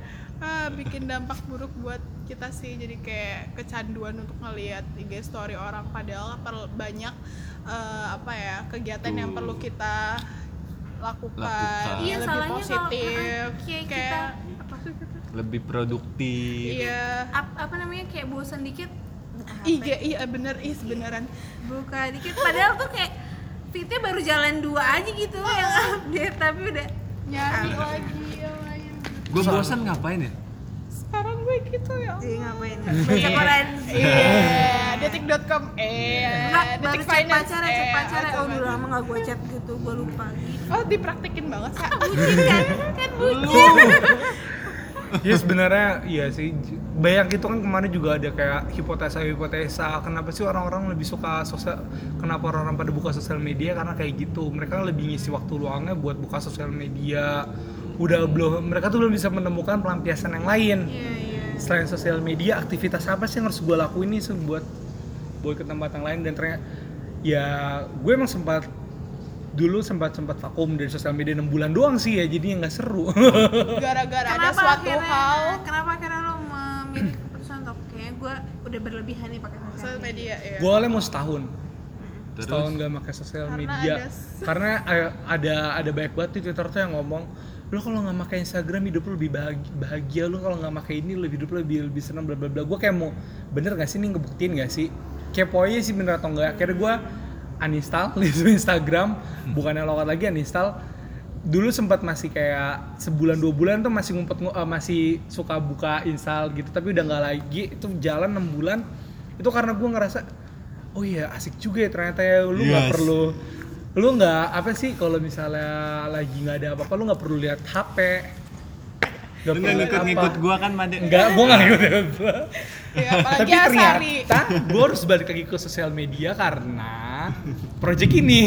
Ah, bikin dampak buruk buat kita sih jadi kayak kecanduan untuk ngelihat IG story orang padahal banyak eh, apa ya kegiatan yang Tuh. perlu kita lakukan, Lakukan. iya lebih salahnya kalau positif uh, kayak kita kayak apa sih lebih produktif iya ap- apa namanya kayak bosan dikit IG ya? iya bener ih beneran buka dikit padahal tuh kayak fitnya baru jalan dua aja gitu yang update tapi udah nyari Ah. lagi yang gue bosan ngapain ya? Sekarang gue gitu ya jadi ngapain baca koran iya. Detik.com eh Enggak, baru detik finance. pacarnya, chat eh, Oh, udah lama gak gue chat gitu, gue lupa. Gitu. oh dipraktekin banget sa [LAUGHS] Bucin kan? Kan bucin. Ya sebenarnya iya sih. Banyak itu kan kemarin juga ada kayak hipotesa-hipotesa kenapa sih orang-orang lebih suka sosial kenapa orang-orang pada buka sosial media? Karena kayak gitu. Mereka lebih ngisi waktu luangnya buat buka sosial media. Udah belum mereka tuh belum bisa menemukan pelampiasan yang lain. Iya, iya. Selain sosial media, aktivitas apa sih yang harus gue lakuin nih se- buat buat ke tempat yang lain dan ternyata ya gue emang sempat dulu sempat sempat vakum dari sosial media 6 bulan doang sih ya jadi nggak seru [LAUGHS] gara-gara ada suatu akhirnya, hal kenapa akhirnya lo memilih keputusan untuk kayak gue udah berlebihan nih pakai sosial sosial media. ya gue awalnya mau setahun Terus? setahun gak pakai sosial Karena media ada karena eh, ada ada banyak banget di twitter tuh yang ngomong lo kalau nggak pakai instagram hidup lo lebih bahagia, bahagia. Lo kalau nggak pakai ini lebih hidup lo lebih lebih senang bla bla bla. Gue kayak mau bener gak sih nih ngebuktiin gak sih? Kepo aja sih bener atau enggak akhirnya gue uninstall [LAUGHS] itu instagram. Bukannya lokat lagi uninstall. Dulu sempat masih kayak sebulan dua bulan tuh masih ngumpet ngu- eh, masih suka buka install gitu. Tapi udah nggak lagi. Itu jalan enam bulan. Itu karena gue ngerasa oh iya asik juga ya ternyata ya. Lu nggak Yes. perlu lu nggak apa sih kalau misalnya lagi nggak ada apa-apa lu nggak perlu lihat HP nggak Lu nggak ngikut-ngikut gua kan Made Enggak, gue nggak ngikut gua. ya, apalagi Tapi Asari ternyata gue harus balik lagi ke sosial media karena project ini.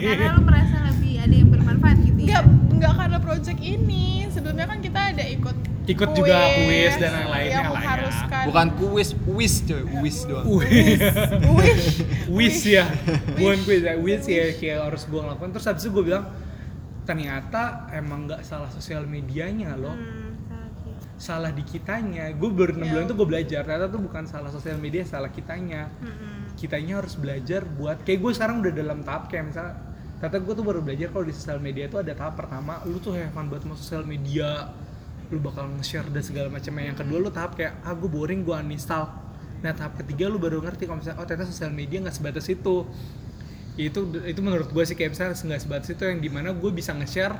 Karena lo merasa lebih ada yang bermanfaat gitu ya. Enggak, enggak karena project ini. Sebelumnya kan kita ada ikut Ikut juga kuis dan yang lainnya yang lah mengharuskan Bukan kuis, wis coy, wis doang. Wis ya, bukan quiz ya, wis ya kayak harus gue ngelakuin. Terus habis itu gue bilang ternyata emang nggak salah sosial medianya loh, Hmm, salah salah di kitanya. Gue baru enam bulan itu gue belajar. Ternyata tuh bukan salah sosial media, salah kitanya. Mm-mm. Kitanya harus belajar buat kayak gue sekarang udah dalam tahap kayak misalnya ternyata gue tuh baru belajar kalau di sosial media itu ada tahap pertama lu tuh have fun buat mau sosial media lu bakal nge-share dan segala macamnya. Yang kedua lu tahap kayak ah gue boring gue uninstall. Nah tahap ketiga lu baru ngerti kalau misalnya oh ternyata sosial media nggak sebatas itu. Itu itu menurut gue sih kayak misalnya nggak sebatas itu yang di mana gue bisa nge-share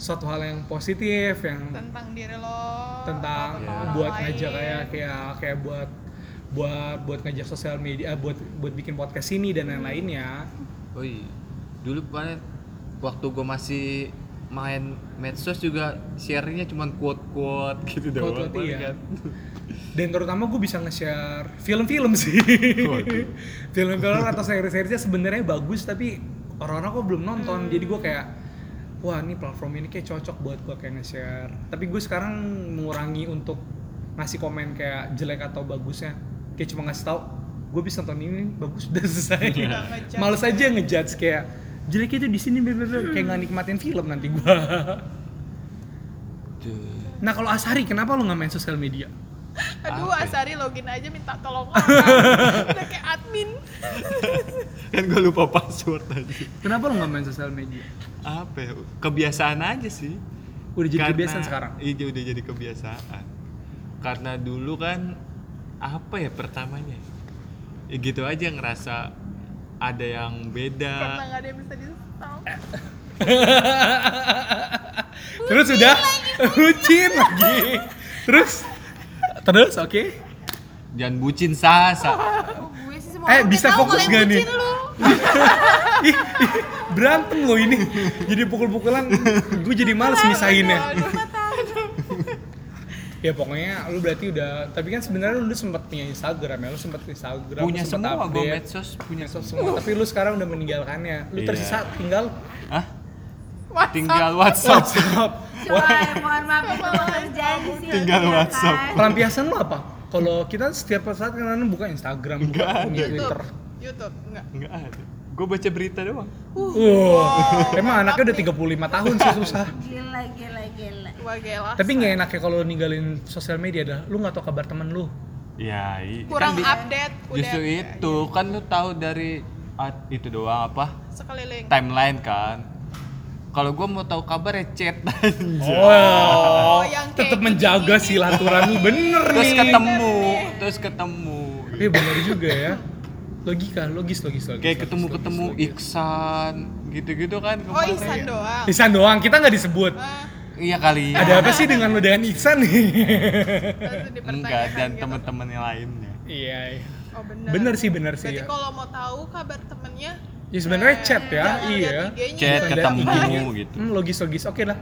suatu hal yang positif yang tentang diri lo tentang orang buat lain. ngajak kayak kayak kayak buat buat buat ngajak sosial media buat buat bikin podcast ini dan lain-lainnya. Oh iya. Dulu kan waktu gue masih main medsos juga share-nya cuma quote-quote [LAUGHS] gitu doang. Quote-quote, iya. kan. [LAUGHS] dan terutama gue bisa nge-share film-film sih [LAUGHS] film-film atau seri-serinya sebenarnya bagus tapi orang-orang kok belum nonton jadi gue kayak wah ini platform ini kayak cocok buat gue kayak nge-share tapi gue sekarang mengurangi untuk ngasih komen kayak jelek atau bagusnya kayak cuma ngasih tau gue bisa nonton ini bagus udah selesai ngejudge. males aja ngejudge kayak jelek itu di sini blablabla. kayak nggak nikmatin film nanti gue Tuh. nah kalau Asari kenapa lu nggak main sosial media aduh Apa ya? Asari login aja minta tolong orang [LAUGHS] udah kayak admin [LAUGHS] kan gue lupa password aja. kenapa lu nggak main sosial media Apa ya? Kebiasaan aja sih. udah jadi Karena- kebiasaan sekarang Iya udah jadi kebiasaan. Karena dulu kan apa ya pertamanya? Ya gitu aja ngerasa ada yang karena beda. nggak ada yang bisa di stop [LAUGHS] terus udah bucin [LAUGHS] lagi terus terus oke Jangan bucin sasa. Oh, gue sih semua Eh, orang bisa fokus nggak nih? bucin lu. [LAUGHS] Ih, ih, berantem loh ini jadi pukul-pukulan gue jadi males misahinnya. Ya pokoknya lu berarti udah tapi kan sebenarnya lu sempat punya Instagram ya lu sempat Instagram punya sempet semua gue update, medsos punya medsos semua. semua tapi lu sekarang udah meninggalkannya lu Iya. tersisa tinggal Hah? WhatsApp. Tinggal WhatsApp. WhatsApp Coba mohon maaf itu di sini. Tinggal ya WhatsApp. kan? pelampiasan lu apa kalau kita setiap saat kan buka Instagram buka YouTube Twitter YouTube enggak Enggak ada. Gue baca berita doang. Wah, emang anaknya udah 35 tahun sih susah. Gila, gila, gila. Wah gila Tapi nggak enaknya kalau ninggalin sosial media dah. Lu nggak tahu kabar temen lu. Ya, i- kurang kan di- update Justru udah itu kan lu tahu dari ah, itu doang apa sekeliling timeline kan. Kalau gue mau tahu kabar ya chat [LAUGHS] aja. Oh, yang kayak tetap menjaga silaturahmi bener terus nih. ketemu, terus ketemu. Iya bener juga ya. Logika, logis, logis, logis. Kayak logis, logis, logis. Iksan gitu-gitu kan oh kemarin. Ihsan doang Ihsan doang, kita nggak disebut. Ah, Iya kali. Ada apa sih dengan lu dengan Iksan nih? Enggak dan gitu. teman-teman yang lainnya. iya, iya. oh bener Bener sih, bener sih. berarti Ya, kalau mau tahu kabar temennya ya sebenarnya eh, chat ya, jangan iya. Chat Bukan ketemu gitu. Hmm, logis, logis. Oke lah.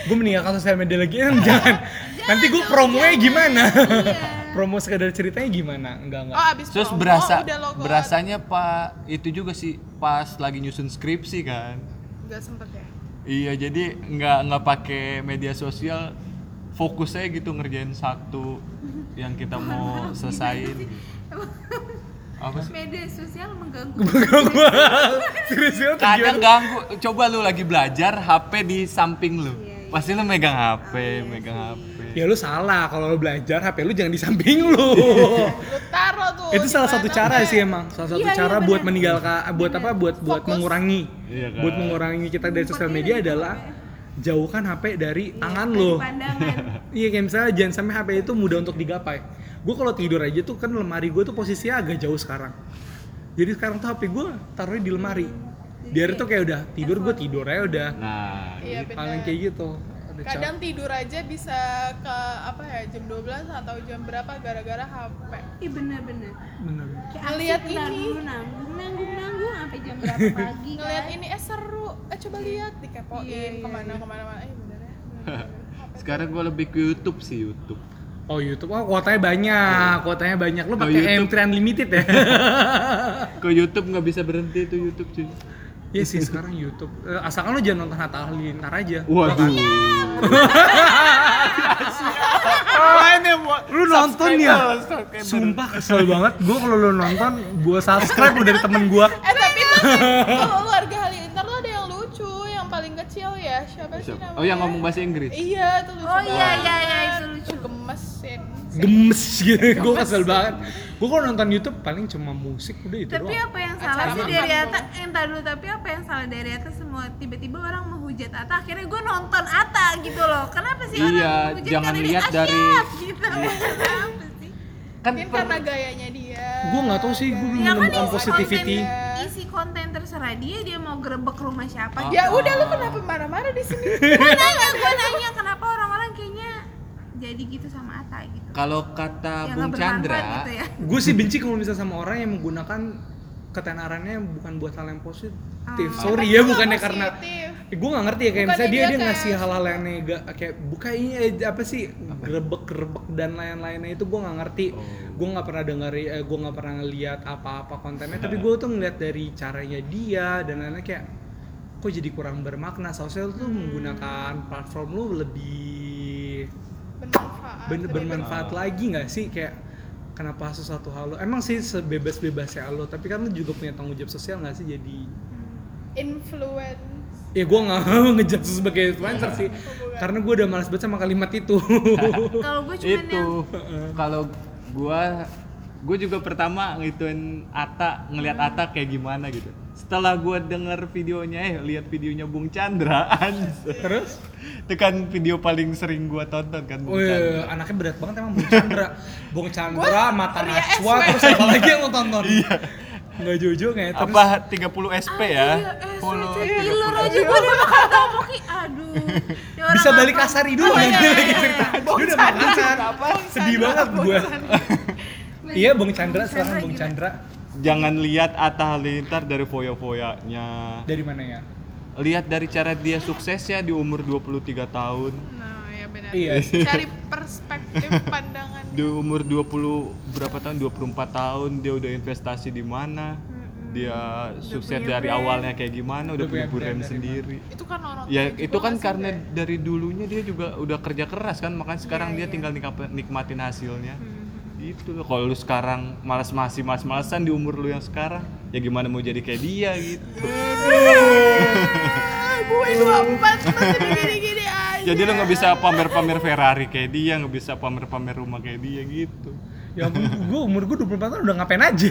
Gue meninggalkan sosial media lagi, [LAUGHS] Eh, jangan. Nanti gue promonya gimana? [LAUGHS] Promo sekedar ceritanya gimana? Enggak, enggak. oh abis Terus promo, berasa udah logo berasanya pak itu juga sih pas lagi nyusun skripsi kan. nggak sempet ya Iya jadi nggak nggak pakai media sosial fokus aja gitu ngerjain satu yang kita [LAUGHS] mau selesain. Apa sih? Media sosial mengganggu. Serius ya, Kadang ganggu. Coba lu lagi belajar, HP di samping lu. Iya, iya. Pasti lu megang HP, megang HP. Ya lu salah kalau lu belajar HP lu jangan di samping lu. [LAUGHS] lu taruh tuh itu salah satu cara sih emang. Salah satu Iya, iya, cara bener. buat meninggalkan buat apa? Buat buat Fokus. mengurangi. Iya kan? Buat mengurangi kita dari sosial media adalah jauhkan HP dari tangan Dari lu. Pandangan. [LAUGHS] Iya kayak misalnya jangan sampai HP itu mudah untuk digapai. Gue kalau tidur aja tuh kan lemari gue tuh posisinya agak jauh sekarang. Jadi sekarang tuh HP gue taruhnya di lemari. Biar itu kayak udah tidur gue tidur aja udah. Nah, iya bener Paling kayak gitu. Kadang tidur aja bisa ke apa ya jam 12 atau jam berapa gara-gara HP Ih bener-bener. Bener. Asik ini. nanggung, nanggung, nanggung, nanggung sampai jam berapa [LAUGHS] pagi ngeliat kan? ini eh seru eh coba lihat dikepoin Iya, iya, ke mana iya. ke mana mana eh bener ya [LAUGHS] sekarang gue lebih ke YouTube sih YouTube. Oh YouTube, oh kuotanya banyak, kuotanya banyak. Lu Oh, pakai YouTube. M3 Unlimited ya? [LAUGHS] Ke YouTube nggak bisa berhenti tuh YouTube cuy. Iya sih sekarang YouTube. Eh, asalkan lu jangan nonton Hatta Halilintar aja. Waduh. Lu nonton ya? Sumpah kesel banget. Gua kalau lu nonton, gua subscribe lu dari temen gua. Eh tapi tuh kalau keluarga Halilintar tuh ada yang lucu, yang paling kecil ya siapa sih namanya? Oh yang ngomong bahasa Inggris. Iya tuh lucu Oh iya iya iya itu lucu. Gemes gitu. Gua kesel banget. Gua kalau nonton YouTube paling cuma musik udah itu Tapi doang. apa yang salah Acara sih makan dari. Ata? Entar dulu tapi apa yang salah dari Ata semua tiba-tiba orang menghujat Ata akhirnya gue nonton Ata gitu loh. Kenapa sih orang Iya, menghujat jangan karena lihat dia dari- gitu. [LAUGHS] Kenapa sih? Kan Mungkin karena gayanya dia. Gua nggak tahu sih, gua belum Ya kan menemukan positivity. konten, isi konten terserah dia dia mau gerebek rumah siapa. Oh. Ya udah lu kenapa marah-marah di sini? Gue nanya, gue nanya kenapa orang-orang kayaknya jadi gitu sama Ata gitu. kalau kata Yang Bung Chandra, gitu ya. [LAUGHS] Gue sih benci kalau misalnya sama orang yang menggunakan ketenarannya bukan buat hal yang positif. Oh. Sorry ya bukannya nggak karena positif. gue nggak ngerti ya kayak misalnya dia dia dia kayak- ngasih hal-hal yang nega kayak buka ini apa sih gerebek dan lain-lainnya itu gue nggak ngerti Oh. gue nggak pernah denger eh, gue nggak pernah ngeliat apa-apa kontennya tapi gue tuh ngeliat dari caranya dia dan lain-lain kayak kok jadi kurang bermakna sosial tuh menggunakan platform lu lebih Bermanfaat. ben- lebih bermanfaat lagi nggak sih? Kayak kenapa sesuatu hal lo? Emang sih sebebas-bebasnya lo tapi kan lo juga punya tanggung jawab sosial nggak sih jadi? Influence. ya gue nggak [LAUGHS] mau ngejat sebagai influencer sih. Karena gue udah males banget sama kalimat itu. [LAUGHS] Kalau gue cuman itu. yang kalau gua gue juga pertama ngituin Ata ngelihat Ata kayak gimana gitu setelah gua denger videonya eh lihat videonya Bung Chandra [LAUGHS] anjir. terus itu kan video paling sering gua tonton kan Bung Wih, Chandra anaknya berat banget emang Bung Chandra Bung Chandra, Mata Ria Najwa, terus apa lagi yang lo tonton? Iya Nggak jojo nggak ya? Terus, apa 30 SP ya Iya, eh, follow Pilur aja gue udah makan topoki. Aduh. [LAUGHS] Bisa balik apa? kasari dulu Oh, lagi iya, lagi iya, cerita iya. Dia udah makan Sedih banget gue Iya Bung Chandra, Bung sekarang Chandra Bung gila. Chandra jangan lihat Atta Halilintar dari foya-foyanya Dari mana ya? lihat dari cara dia suksesnya di umur 23 tahun Nah, ya benar. Iya. Cari perspektif [LAUGHS] pandangan. di umur 20 berapa tahun 24 tahun dia udah investasi di mana dia sukses punya dari brand. awalnya kayak gimana udah, Udah punya punya brand brand sendiri Itu kan orang ya itu kan karena Bre? dari dulunya dia juga udah kerja keras kan makanya sekarang Iya, dia iya. tinggal nikmatin hasilnya Hmm. Itu loh kalau lu sekarang malas masih malas malasan di umur lu yang sekarang ya gimana mau jadi kayak dia gitu gue 24 masih begini-gini aja. jadi lu nggak bisa pamer-pamer Ferrari kayak dia nggak bisa pamer-pamer rumah kayak dia gitu Ya ampun, gue umur gue 24 tahun udah ngapain aja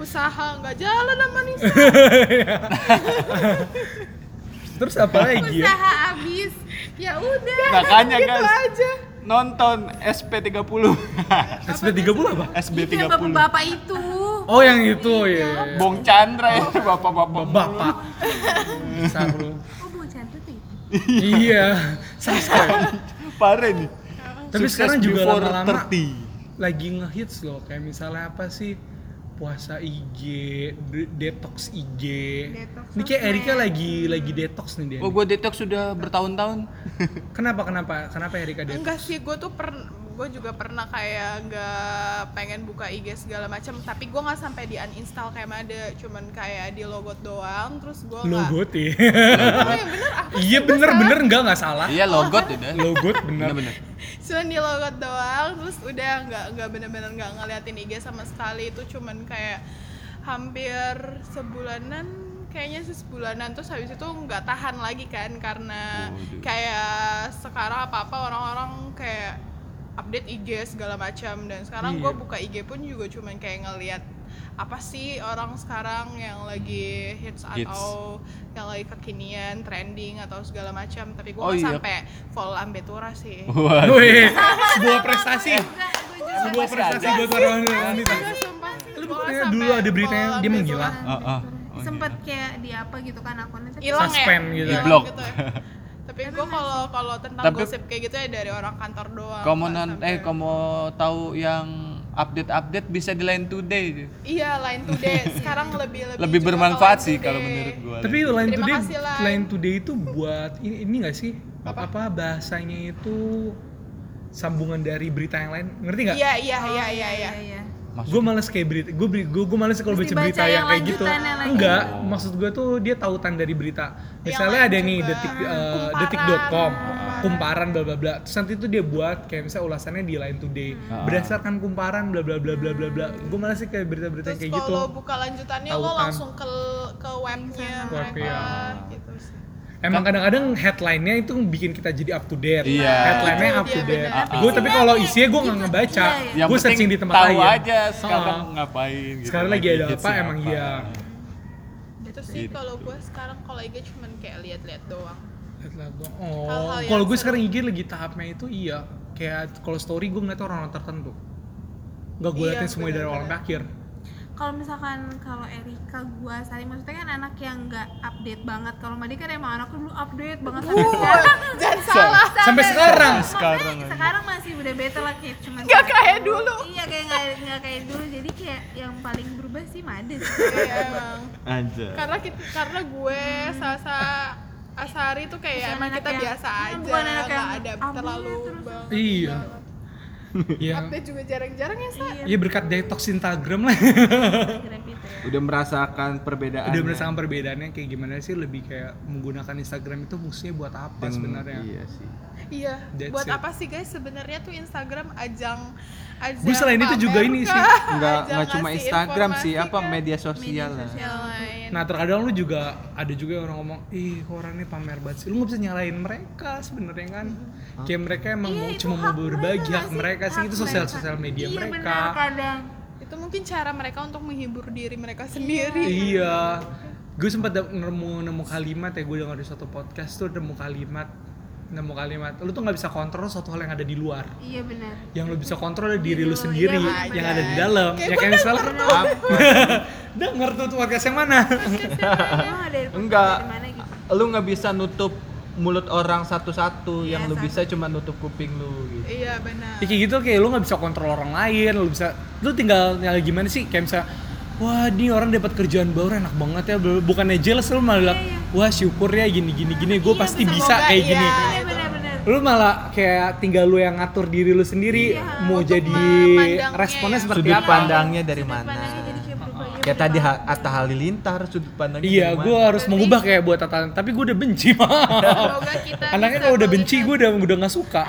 usaha nggak jalan sama Nisa. Terus apa lagi ya? Usaha abis. Ya udah. makanya gitu guys aja. Nonton SP30 SP30 apa? SB30 Itu yang bapak-bapak itu. Oh yang itu ya Bung Chandra ya bapak-bapak. Bapak. Sahrul Oh, Bu Chandra tuh itu. Iya. Subscribe. Parah nih. Tapi Sukses sekarang juga lama-lama 30. lagi ngehits loh. Kayak misalnya apa sih puasa IG, de- detox IG. Detox Ini kayak. Erika lagi lagi detox nih dia. Oh, gue detox sudah bertahun-tahun. Kenapa kenapa kenapa Erika detox? Enggak sih, gue tuh per gue juga pernah kayak nggak pengen buka IG segala macam, tapi gue nggak sampai di uninstall kayak Made, cuman kayak di logot doang, terus gue nggak. Logot ya. Oh bener apa? Iya bener bener enggak nggak salah. Iya, logot udah. Logot bener. Bener-bener. Cuman di logot doang, terus udah nggak nggak bener-bener nggak ngeliatin IG sama sekali itu cuman kayak hampir sebulanan kayaknya sih sebulanan terus habis itu nggak tahan lagi kan karena Waduh. kayak sekarang apa apa orang-orang kayak update IG segala macam dan sekarang Iya. gue buka IG pun juga cuman kayak ngeliat apa sih orang sekarang yang lagi hits Hits. atau yang lagi kekinian trending atau segala macam tapi gue Oh, iya. sampai follow Ambetura sih. [LAUGHS] Wih, sebuah prestasi. Juga. Sebuah prestasi buat orang wanita. Lu Gua bukannya sampai dulu ada beritanya dia menghilang? Ah, ah. Oh, Sempet kayak di apa gitu kan akunnya hilang ya Suspend gitu. Hilang Di-block. [LAUGHS] tapi gue kalau kalau tentang Tapi- gosip kayak gitu ya dari orang kantor doang Kamu non sampai- eh kamu tahu yang update-update bisa di Line Today. iya line today [LAUGHS] sekarang lebih lebih Lebih bermanfaat sih kalau menurut gua. Tapi Line Terima Today, kasih, Line. Line Today itu buat ini ini nggak sih? Apa? Apa? bahasanya itu sambungan dari berita yang lain? Ngerti nggak? iya iya Oh, iya iya iya iya. Maksudnya? Gue males kayak berita gue gue gue males kalau baca berita yang yang kayak gitu enggak Oh. maksud gue tuh dia tautan dari berita misalnya lain ada nih juga. detik eh, Kumparan. detik.com Kumparan. kumparan bla bla bla terus nanti tuh dia buat kayak misalnya ulasannya di Line Today Ah. berdasarkan kumparan bla bla bla bla bla bla gue males sih kayak berita-berita Terus kayak gitu kalau buka lanjutannya lo Tautan. langsung ke ke webnya Web, mereka iya. gitu sih. Emang kadang-kadang headline-nya itu bikin kita jadi up to date. Iya. Headline-nya Itu up to dia, date. benar. Gue tapi kalau isinya gue nggak ngebaca. Iya, iya. Gue searching di tempat tahu lain. aja sekarang Ah. ngapain gitu. Sekarang lagi ada apa, emang iya. Itu sih Gitu. kalau gue sekarang kalau IG cuman kayak lihat-lihat doang. Headline doang. Oh, kalau gue sekarang IG lagi tahapnya itu iya. Kayak kalau story gue ngeliat orang tertentu. Gak gue Iya, liatin semuanya dari awal benar-benar. Sampai kalau misalkan kalau Erika gua Sari maksudnya kan anak yang nggak update banget kalau Madi kan emang anakku dulu update banget sampai sekarang Jangan salah. Sampai sekarang. Makanya Sekarang aja. sekarang masih udah beta lah kayak cuma Nggak kayak dulu. iya kayak nggak nggak kayak dulu jadi kayak yang paling berubah sih Made sih Iya, emang. Aja. Karena kita, karena gue Sasa Asari tuh kayak Bukan emang anak kita yang- biasa aja, nggak ada terlalu terus. bang. Iya. Iya. Update juga jarang-jarang ya, Sa? Iya berkat detox Instagram lah. ya Udah merasakan perbedaan. Udah merasakan perbedaannya kayak gimana sih lebih kayak menggunakan Instagram itu fungsinya buat apa sebenarnya? Iya sih. Iya. That's Buat it. apa sih guys? Sebenarnya tuh Instagram ajang ajang Gue selain itu juga ini sih. Enggak enggak cuma Instagram sih, apa kah? media sosial lah. Yang lain. Nah terkadang lu juga ada juga yang orang ngomong, ih kok orang ini pamer banget sih. Lu nggak bisa nyalain mereka sebenarnya kan. Kayak mereka emang Iya, cuma mau berbagi mereka hak sih, mereka sih. Hak itu sosial sosial media iya, mereka. benar kadang. Itu mungkin cara mereka untuk menghibur diri mereka sendiri. Iya. Gue sempat nemu nemu kalimat ya gue dengar di suatu podcast tuh nemu kalimat nemu kalimat lu tuh nggak bisa kontrol suatu hal yang ada di luar. Iya benar. Yang lu bisa kontrol adalah diri lu Iya, sendiri benar. yang ada di dalam. Kayak ya kayak misalnya denger tuh. [LAUGHS] Tuh podcast yang mana? Emang ada dari Enggak. dari mana gitu? Lu nggak bisa nutup mulut orang satu-satu, Iya, yang lu satu. bisa cuma nutup kuping lu gitu. Iya benar. Ya kayak gitu kayak lu nggak bisa kontrol orang lain, lu bisa lu tinggal tinggal gimana sih kayak misalnya wah ini orang dapat kerjaan baru enak banget ya bukannya jealous lu malah bilang Iya, wah syukur ya gini gini gini gue Iya, pasti bisa kayak iya. gini iya benar-benar lu malah kayak tinggal lu yang ngatur diri lu sendiri Iya, mau jadi responnya ya. seperti Sudut apa pandangnya dari Sudut mana? pandangnya kayak iya, tadi Atta Halilintar sudut pandangnya iya gue harus mengubah kayak buat tatanan tapi gue udah benci [LAUGHS] kita anaknya kalau udah benci gue udah udah nggak suka.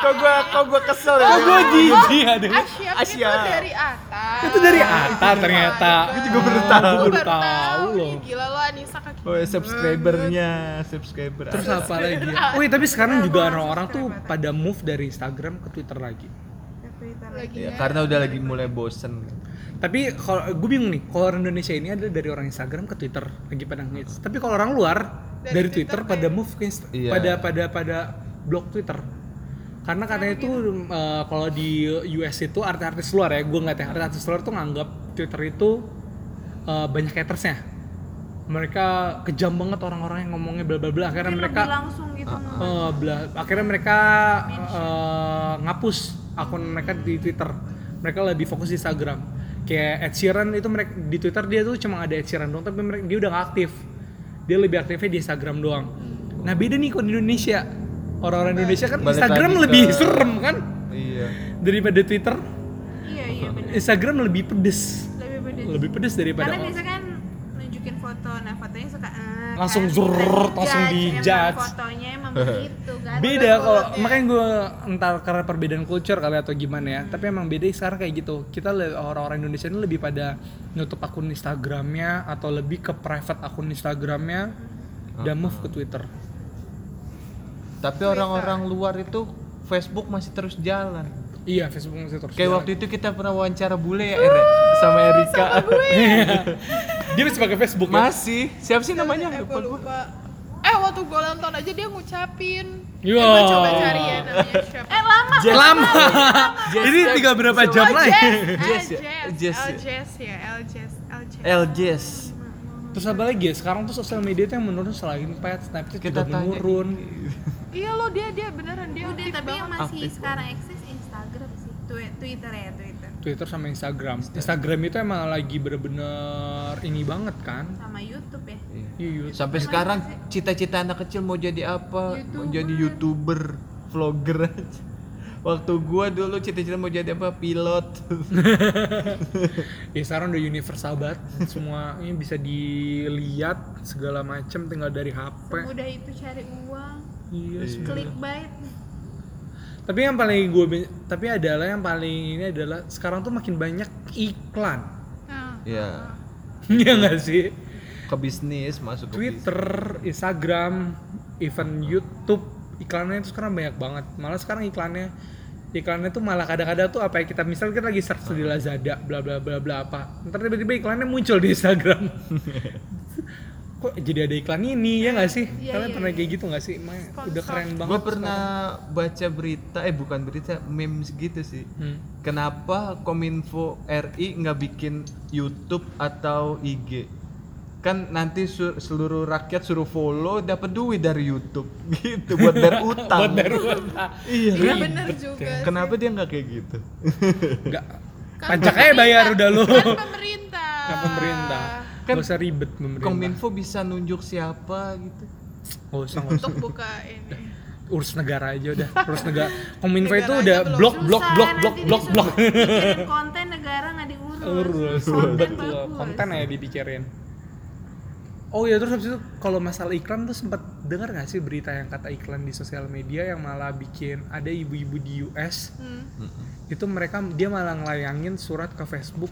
Kok gua kok gua kesel ya? kok gue jijik ada Asia, Asia. itu dari atas. Itu dari atas ternyata. Gue juga baru tahu. Gua baru tahu loh. Gila lo Anissa kaki. Oh, ya, subscribernya, subscriber. Terus apa lagi? Wih, tapi sekarang juga orang-orang tuh pada move dari Instagram ke Twitter lagi. Lagi Ya, ya. karena udah lagi mulai bosen. Tapi kalau gue bingung nih, kalau orang Indonesia ini ada dari orang Instagram ke Twitter lagi pada ngehits. Tapi kalau orang luar dari, Dari Twitter, Twitter pada move ke Inst- Iya. pada pada pada blog Twitter. Karena katanya itu eh, kalau di US itu artis-artis luar ya, gue nggak tahu artis luar tuh nganggap Twitter itu eh, banyak hatersnya. Mereka kejam banget orang-orang yang ngomongnya bla bla bla. Akhirnya mereka langsung gitu Eh, bela- akhirnya mereka eh, ngapus akun mereka di Twitter. Mereka lebih fokus di Instagram. Kayak Ed Sheeran itu mereka di Twitter dia tuh cuma ada Ed Sheeran doang, tapi mereka dia udah nggak aktif. Dia lebih aktifnya di Instagram doang. Nah beda nih kalau di Indonesia. Orang-orang Indonesia kan Instagram lebih ke- serem kan Iya. daripada Twitter. iya iya benar Instagram lebih pedes, lebih pedes lebih pedes daripada karena biasa kan nunjukin foto nah fotonya suka eh, Langsung kan, zurr, kita langsung judge, emang fotonya emang begitu [LAUGHS] beda kalau makanya gue entar karena perbedaan culture kali atau gimana ya tapi emang beda sekarang kayak gitu kita orang-orang Indonesia ini lebih pada nutup akun Instagramnya atau lebih ke private akun Instagramnya dan move ke Twitter Tapi orang-orang luar itu Facebook masih terus jalan. iya Facebook masih terus Kayak jalan. waktu itu kita pernah wawancara bule ya, Ere, sama Erika. [LAUGHS] dia masih pakai Facebook ya? Masih. Siapa sih namanya? Eh, Lupa gue gua. lupa. Eh, waktu gue nonton aja dia ngucapin. Yo. Eh, gue coba cari ya namanya siapa. eh lama Jess. lama Jess ini ya. tinggal berapa jam Oh, lagi Jess. Jess ya? Eh, Jess Jess. ya? El Jess ya, Jess. Jess. terus apa lagi ya sekarang tuh sosial media tuh yang menurun selain pet Snapchat Kita juga menurun Iya lo dia dia beneran dia udah tapi yang masih sekarang eksis Instagram sih Twi- Twitter ya Twitter Twitter sama Instagram. Instagram itu emang lagi bener-bener ini banget kan? Sama YouTube ya? Iya, iya. Sampai sekarang cita-cita anak kecil mau jadi apa? Mau jadi youtuber, vlogger [LAUGHS] waktu gua dulu cita-cita mau jadi apa? Pilot. [LAUGHS] Ya sekarang udah universal banget. Semuanya bisa dilihat segala macem tinggal dari HP Udah itu cari uang, iya Iya. Clickbait. Tapi yang paling gue tapi adalah yang paling ini adalah sekarang tuh makin banyak iklan. Nah, ya [LAUGHS] Iya nggak sih? Ke bisnis masuk ke Twitter Instagram even YouTube iklannya itu sekarang banyak banget. Malah sekarang iklannya iklannya tuh malah kadang-kadang tuh apa ya kita misalnya kita lagi search di Lazada bla bla bla bla apa ntar tiba-tiba iklannya muncul di Instagram [LAUGHS] kok jadi ada iklan ini ya nggak sih? Iya, kalian iya, pernah iya. kayak gitu nggak sih? Emang udah keren banget gue pernah baca berita eh bukan berita memes gitu sih. Sekarang. Hmm. kenapa kominfo RI nggak bikin YouTube atau IG kan nanti seluruh rakyat suruh follow dapat duit dari YouTube. [LAUGHS] Gitu buat bayar [LAUGHS] utang. Buat bayar utang. iya. Iya bener ya. juga kenapa dia nggak kayak gitu? Nggak. Kan pajak aja bayar udah lu. Kan pemerintah. kan pemerintah Kan Gak usah ribet pemerintah kominfo bisa nunjuk siapa gitu Gak usah, nggak usah. Untuk buka ini. urus negara aja udah urus negara kominfo itu udah blok blok blok blok blok blok konten negara nggak diurus. urus Konten betul bagus. konten aja dipikirin oh iya terus habis itu kalau masalah iklan tuh sempat dengar gak sih berita yang kata iklan di sosial media yang malah bikin ada ibu-ibu di US Hmm. itu mereka dia malah ngelayangin surat ke Facebook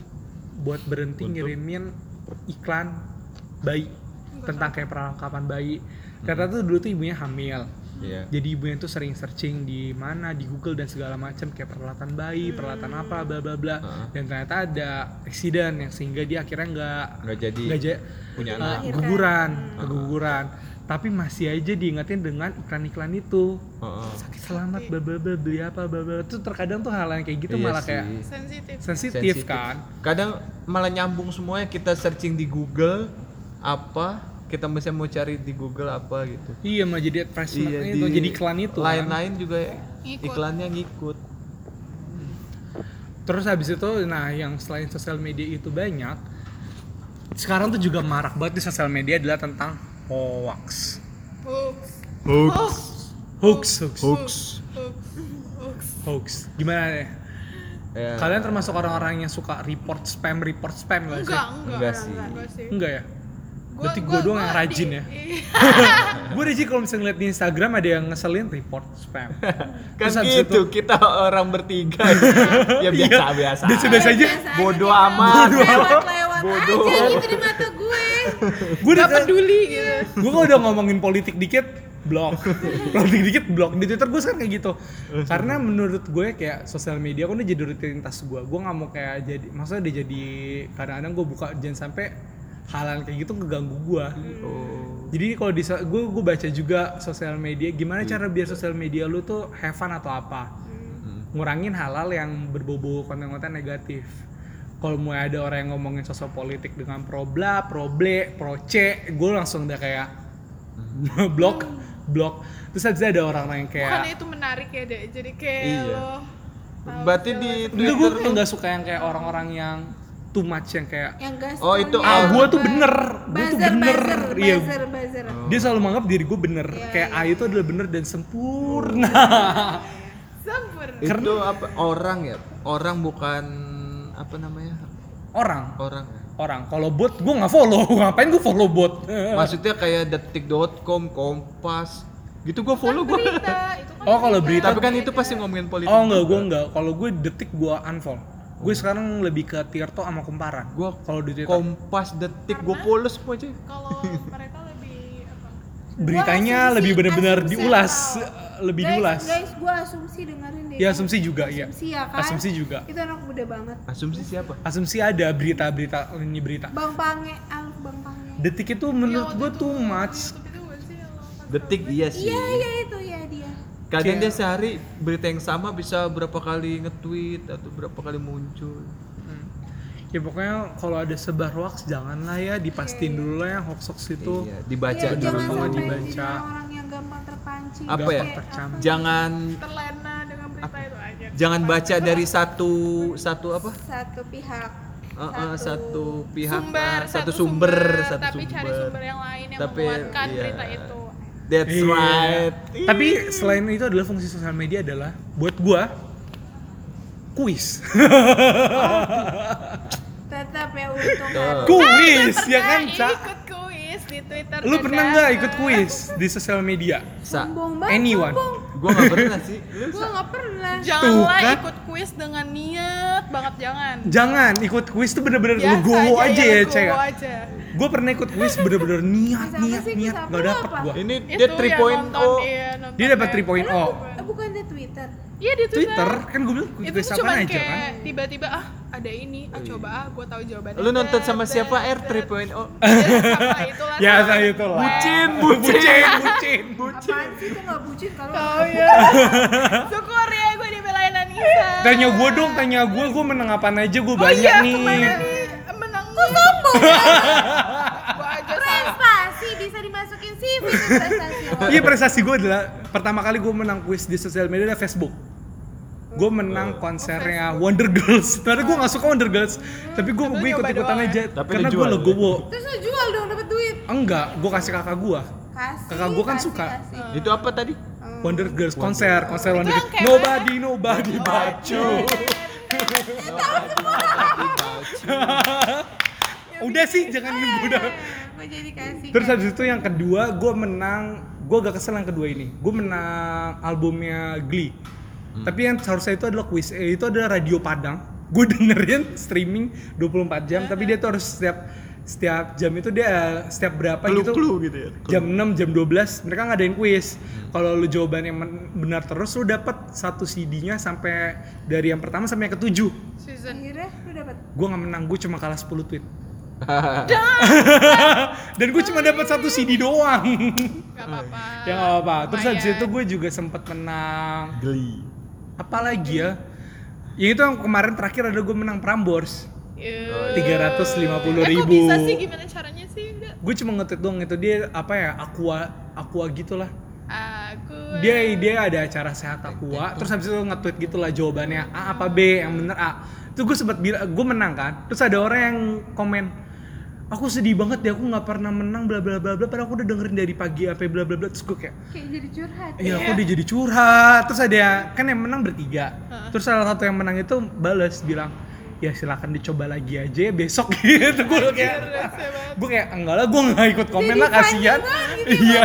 buat berhenti Untuk? ngirimin iklan bayi tentang kayak perlengkapan bayi. Karena tuh dulu tuh ibunya hamil. Iya. jadi ibunya tuh sering searching di mana di Google dan segala macam kayak peralatan bayi peralatan apa bla bla bla. Dan ternyata ada accident yang sehingga dia akhirnya nggak nggak jadi nggak ja- punya eh, anak. Keguguran Heeh. keguguran tapi masih aja diingetin dengan iklan-iklan itu Heeh. sakit selamat bla bla bla beli apa bla bla itu terkadang tuh hal yang kayak gitu Iya malah sih. kayak Sensitif. sensitif kan kadang malah nyambung semuanya kita searching di Google apa kita misalnya mau cari di Google apa gitu iya mah jadi advertisement Iya, itu di jadi iklan itu kan. lain-lain juga Ngikut. iklannya ngikut Terus habis itu, nah yang selain sosial media itu banyak, sekarang tuh juga marak banget di sosial media adalah tentang hoax. Hoax. hoax Hoax, hoax, hoax Hoax. Hoax. hoax. Gimana deh? ya, Kalian termasuk orang-orang yang suka report spam, report spam gak sih? Enggak, enggak. Enggak sih. Enggak ya? Berarti gua doang yang rajin ya? Iya. [LAUGHS] Gue rajin kalau misalnya ngeliat di Instagram ada yang ngeselin report spam. [LAUGHS] kan gitu kita orang bertiga [LAUGHS] ya biasa biasa Biasa-biasa aja. bodoh amat Lewat-lewat Bodoh. aja gitu di mata gue. Gue udah peduli gitu. gue kalau udah ngomongin politik dikit blok politik dikit blok di twitter gue sekarang kayak gitu karena menurut gue kayak sosial media kan udah jadi rutinitas gue gue nggak mau kayak jadi maksudnya udah jadi kadang-kadang gue buka jangan sampai hal-hal kayak gitu keganggu gue oh. jadi kalau di gue gue baca juga sosial media gimana cara biar sosial media lu tuh have fun atau apa Hmm. ngurangin hal-hal yang berbau konten-konten negatif kalau mau ada orang yang ngomongin sosok politik dengan pro bla, pro ble, pro c, gue langsung udah kayak [LAUGHS] blok, blok. Terus itu ada orang-orang yang Bukannya kayak itu menarik ya deh. Jadi kayak Iya. lo berarti di. Enggak, gue Twitter nggak suka yang kayak orang-orang yang too much yang kayak Yang. Oh, itu ah gue tuh bener, gue tuh bener, buzzer, iya. buzzer, buzzer. Dia selalu menganggap diri gue bener, Iya, kayak iya. A itu adalah bener dan sempurna. [LAUGHS] Sempurna. itu apa orang ya orang bukan apa namanya orang, orang ya? orang. Kalau bot gue nggak follow, [LAUGHS] ngapain gue follow bot? [LAUGHS] maksudnya kayak detik.com kompas gitu gue follow gue Berita, itu kan Oh, kalau berita- tapi kan itu pasti ngomongin politik Oh enggak, gue enggak. Kalau gue detik gue unfollow. Gue sekarang lebih ke Tirto sama Kumparan. gue kalau di Twitter kompas detik gue follow semua aja Kalau [LAUGHS] mereka lebih apa? [LAUGHS] beritanya asumsi- lebih benar-benar asumsi diulas, tahu. lebih guys, diulas. Guys, gue asumsi dengerin deh. Ya asumsi juga, iya. Asumsi ya kan? Asumsi juga. Itu anak muda banget. asumsi siapa Asumsi ada berita-berita ini berita. Bang Pange, Alf Bang Pange. Detik itu menurut gue di much. Detik iya sih Iya, iya itu ya dia. Kadang Kayak- dia sehari berita yang sama bisa berapa kali nge-tweet atau berapa kali muncul Hmm. Ya pokoknya kalau ada sebar hoax janganlah ya dipastiin dulu lah yang hoax hoax itu. iya dibaca Iya, dulu sampai dibaca. orang yang gampang terpancing. Apa ya? Kayak Tercam- apa? jangan terlena dengan berita itu aja. jangan baca dari satu satu apa Satu pihak. Uh, uh, satu pihak sumber, uh, satu sumber, satu tapi sumber cari sumber yang lain yang Tapi, menguatkan iya. berita itu. That's Iya. right. Tapi selain itu adalah fungsi sosial media adalah buat gua kuis. Tetap ya untung kuis ya kan, Ca? Di Twitter. Lu pernah nggak ikut kuis di sosial media? Sa, Sombong banget. Anyone. sombong. gua nggak pernah sih. Lu, [LAUGHS] Gua nggak pernah. Janganlah kan? ikut kuis dengan niat banget jangan. Jangan ikut kuis tuh bener-bener Biasa legowo aja ya, Cek. aja. Gue pernah ikut kuis bener-bener niat, niat, niat, Lu dapet gua. ini dia yang 3.0. nonton, iya, Dia dapat kayak- 3.0. Eh, bukan di Twitter. Iya di Twitter. Twitter kan gue bilang Itu kuis tuh apa aja kayak kan? tiba-tiba ah ada ini, ah coba ah gue tahu jawabannya. Lu nonton sama siapa dat, R dat. 3.0? Iya. Ya, saya itu lah. [LAUGHS] Bucin, bucin, bucin, bucin. Apaan sih itu nggak bucin kalau Oh iya. [LAUGHS] Syukur ya gue dibelain Anissa. Tanya gue dong, tanya gue, gue menang apaan aja, gue Oh banyak iya, nih. ke mana nih menang? Kok sombong? [LAUGHS] gue aja sama. prestasi bisa dimasukin CV prestasi lo. Iya prestasi gue adalah pertama kali gue menang kuis di sosial media adalah Facebook. Gue menang konsernya Wonder Girls. Ternyata gue gak suka Wonder Girls, tapi gue Tapi gue ikut ikutan nyoba aja Tapi karena gue jual. legowo. Terus lo jual dong dapat duit. Enggak, gue kasih kakak gue. Kasih. Kakak gua kan kasih, suka. kasih. Itu apa tadi? Wonder Girls konser, konser Wonder Girls. Nobody, [LAUGHS] nobody but you. [LAUGHS] Udah sih, jangan udah. Gue jadi kasih. Terus habis itu yang kedua, gue menang, gue gak kesel yang kedua ini. Gue menang albumnya Glee. Tapi yang seharusnya itu adalah kuis, eh, itu adalah radio Padang. Gue [LAUGHS] dengerin streaming 24 jam, tapi dia tuh harus setiap setiap jam itu dia setiap berapa gitu Clue-clue gitu ya. jam 6 jam 12 mereka ngadain kuis kalau lu jawabannya men- benar terus lu dapat satu CD-nya sampai dari yang pertama sampai yang ketujuh Season. Akhirnya lu dapat. gue nggak menang gue cuma kalah 10 tweet dan gue cuma dapat satu CD doang. Gak apa-apa. ya nggak apa terus habis itu gue juga sempet menang. Geli. apa lagi ya yang itu yang kemarin terakhir ada gue menang Prambors. Eh, tiga ratus lima puluh Eh, kok ribu. bisa sih? Gimana caranya sih? Gue cuma nge-tweet doang itu. Dia apa ya? Aqua aqua gitulah. Aku. Dia dia ada acara sehat aqua. Terus habis itu nge-tweet gitulah jawabannya. A apa B? Yang bener A. Itu gue sempat bilang gue menang kan? Terus ada orang yang komen aku sedih banget ya aku nggak pernah menang bla bla bla bla. Padahal aku udah dengerin dari pagi sampai bla bla bla terus gue kayak Kayak jadi curhat. iya aku udah jadi curhat. Terus ada kan yang menang bertiga. Terus salah satu yang menang itu bales bilang ya silakan dicoba lagi aja ya besok. [LAUGHS] Gitu gue kayak gue kayak enggak lah gue nggak ikut komen lah kasihan. [LAUGHS] iya.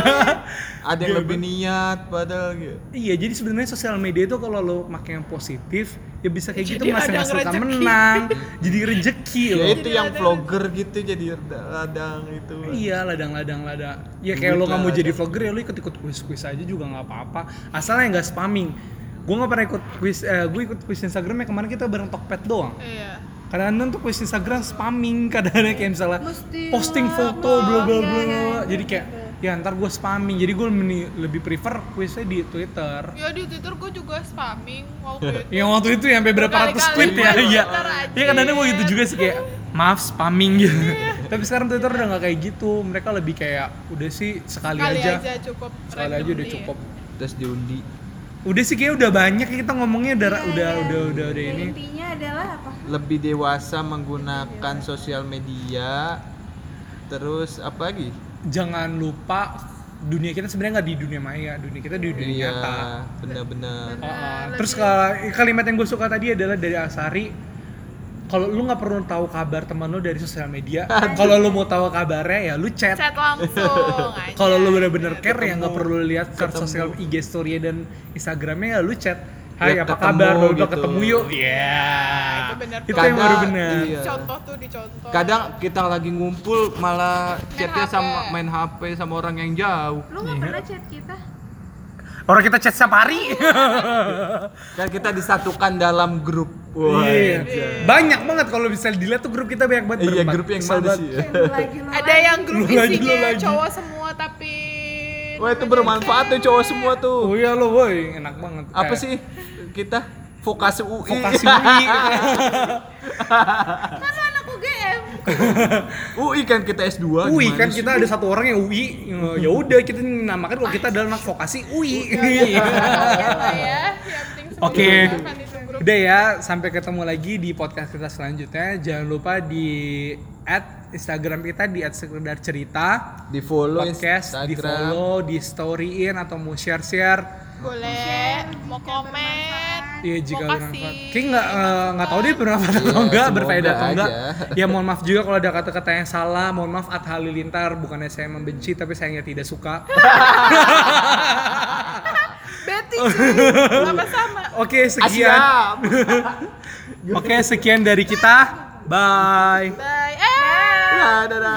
Ada yang lebih niat padahal gitu. Iya, jadi sebenarnya sosial media itu kalau lo pakai yang positif, ya bisa kayak gitu Jadi menghasilkan rezeki. menang, [LAUGHS] jadi rezeki Ya loh. itu yang vlogger gitu jadi ladang itu. Iya, ladang-ladang ladang. Ya kayak lo Duit mau lah, jadi vlogger ya lo ikut ikut kuis-kuis aja juga nggak apa-apa. Asalnya nggak spamming. Gue nggak pernah ikut kuis, eh, gue ikut kuis Instagram ya kemarin kita bareng Tokped doang. Iya. Kadang-kadang tuh kuis Instagram spamming, [LAUGHS] kadang-kadang kayak misalnya Mesti posting foto bla bla iya, bla. iya, iya, Jadi kayak ya ntar gue spamming. Jadi gue lebih prefer kuisnya di Twitter. Ya di Twitter gue juga spamming waktu [LAUGHS] itu. Yang waktu itu yang sampai berapa ratus tweet ya, iya. Iya kadang-kadang gue gitu juga sih kayak maaf spamming gitu. [LAUGHS] Tapi sekarang Twitter udah nggak kayak gitu. Mereka lebih kayak udah sih sekali, Sekali aja. aja cukup. Sekali aja udah cukup. Terus diundi. Udah sih kayak udah banyak ya kita ngomongnya udah Iya, udah, iya. udah udah udah ini. Intinya adalah apa? Lebih dewasa menggunakan sosial media. Terus apa lagi? Jangan lupa dunia kita sebenarnya nggak di dunia maya, dunia kita di dunia Iya, nyata. benar-benar. Ah, ah. Terus kalau kalimat yang gue suka tadi adalah dari Asari kalau lu nggak perlu tahu kabar teman lu dari sosial media, [LAUGHS] kalau lu mau tahu kabarnya ya lu chat. Chat langsung [LAUGHS] kalau lu bener-bener care ya nggak perlu lihat ke sosial IG story dan Instagramnya ya lu chat Hai Ya, apa ketemu kabar Baru gitu. ketemu yuk Iya itu bener Itu tuh. yang baru bener Iya. Contoh tuh dicontoh. Kadang kita lagi ngumpul malah chatnya HP. sama main HP sama orang yang jauh. Lu nggak pernah chat kita? Orang kita chat setiap hari [LAUGHS] Kan kita disatukan dalam grup. Wah, Iya iya. Banyak banget kalau bisa dilihat tuh grup kita banyak banget Iya, grup yang mana sih? ya? Ada yang grup isinya lagi. cowok semua tapi Wah, itu bermanfaat tuh cowok semua Oh tuh. iya lo woi enak banget Apa Kayak sih kita vokasi UI? Vokasi UI [LAUGHS] Kan anak UGM. UI kan kita S2. UI gimana kan sih? kita ada satu orang yang UI ya udah kita namakan kalau kita adalah anak vokasi UI ya ya. Yang penting semua Oke. Udah ya, sampai ketemu lagi di podcast kita selanjutnya. Jangan lupa di add Instagram kita di sekedar cerita Di follow podcast, di Instagram. follow, di storyin atau mau share share. boleh mau komen Iya jika mau bermanfaat. kasih Kayak nggak eh, nggak tahu deh bermanfaat atau Iya, enggak, berfaedah atau enggak. [LAUGHS] Ya mohon maaf juga kalau ada kata-kata yang salah. Mohon maaf At Halilintar, bukannya saya membenci tapi sayangnya tidak suka. [LAUGHS] Betty cuy sama sama Oke sekian. [LAUGHS] Oke sekian dari kita. Bye. bye eh Dadah.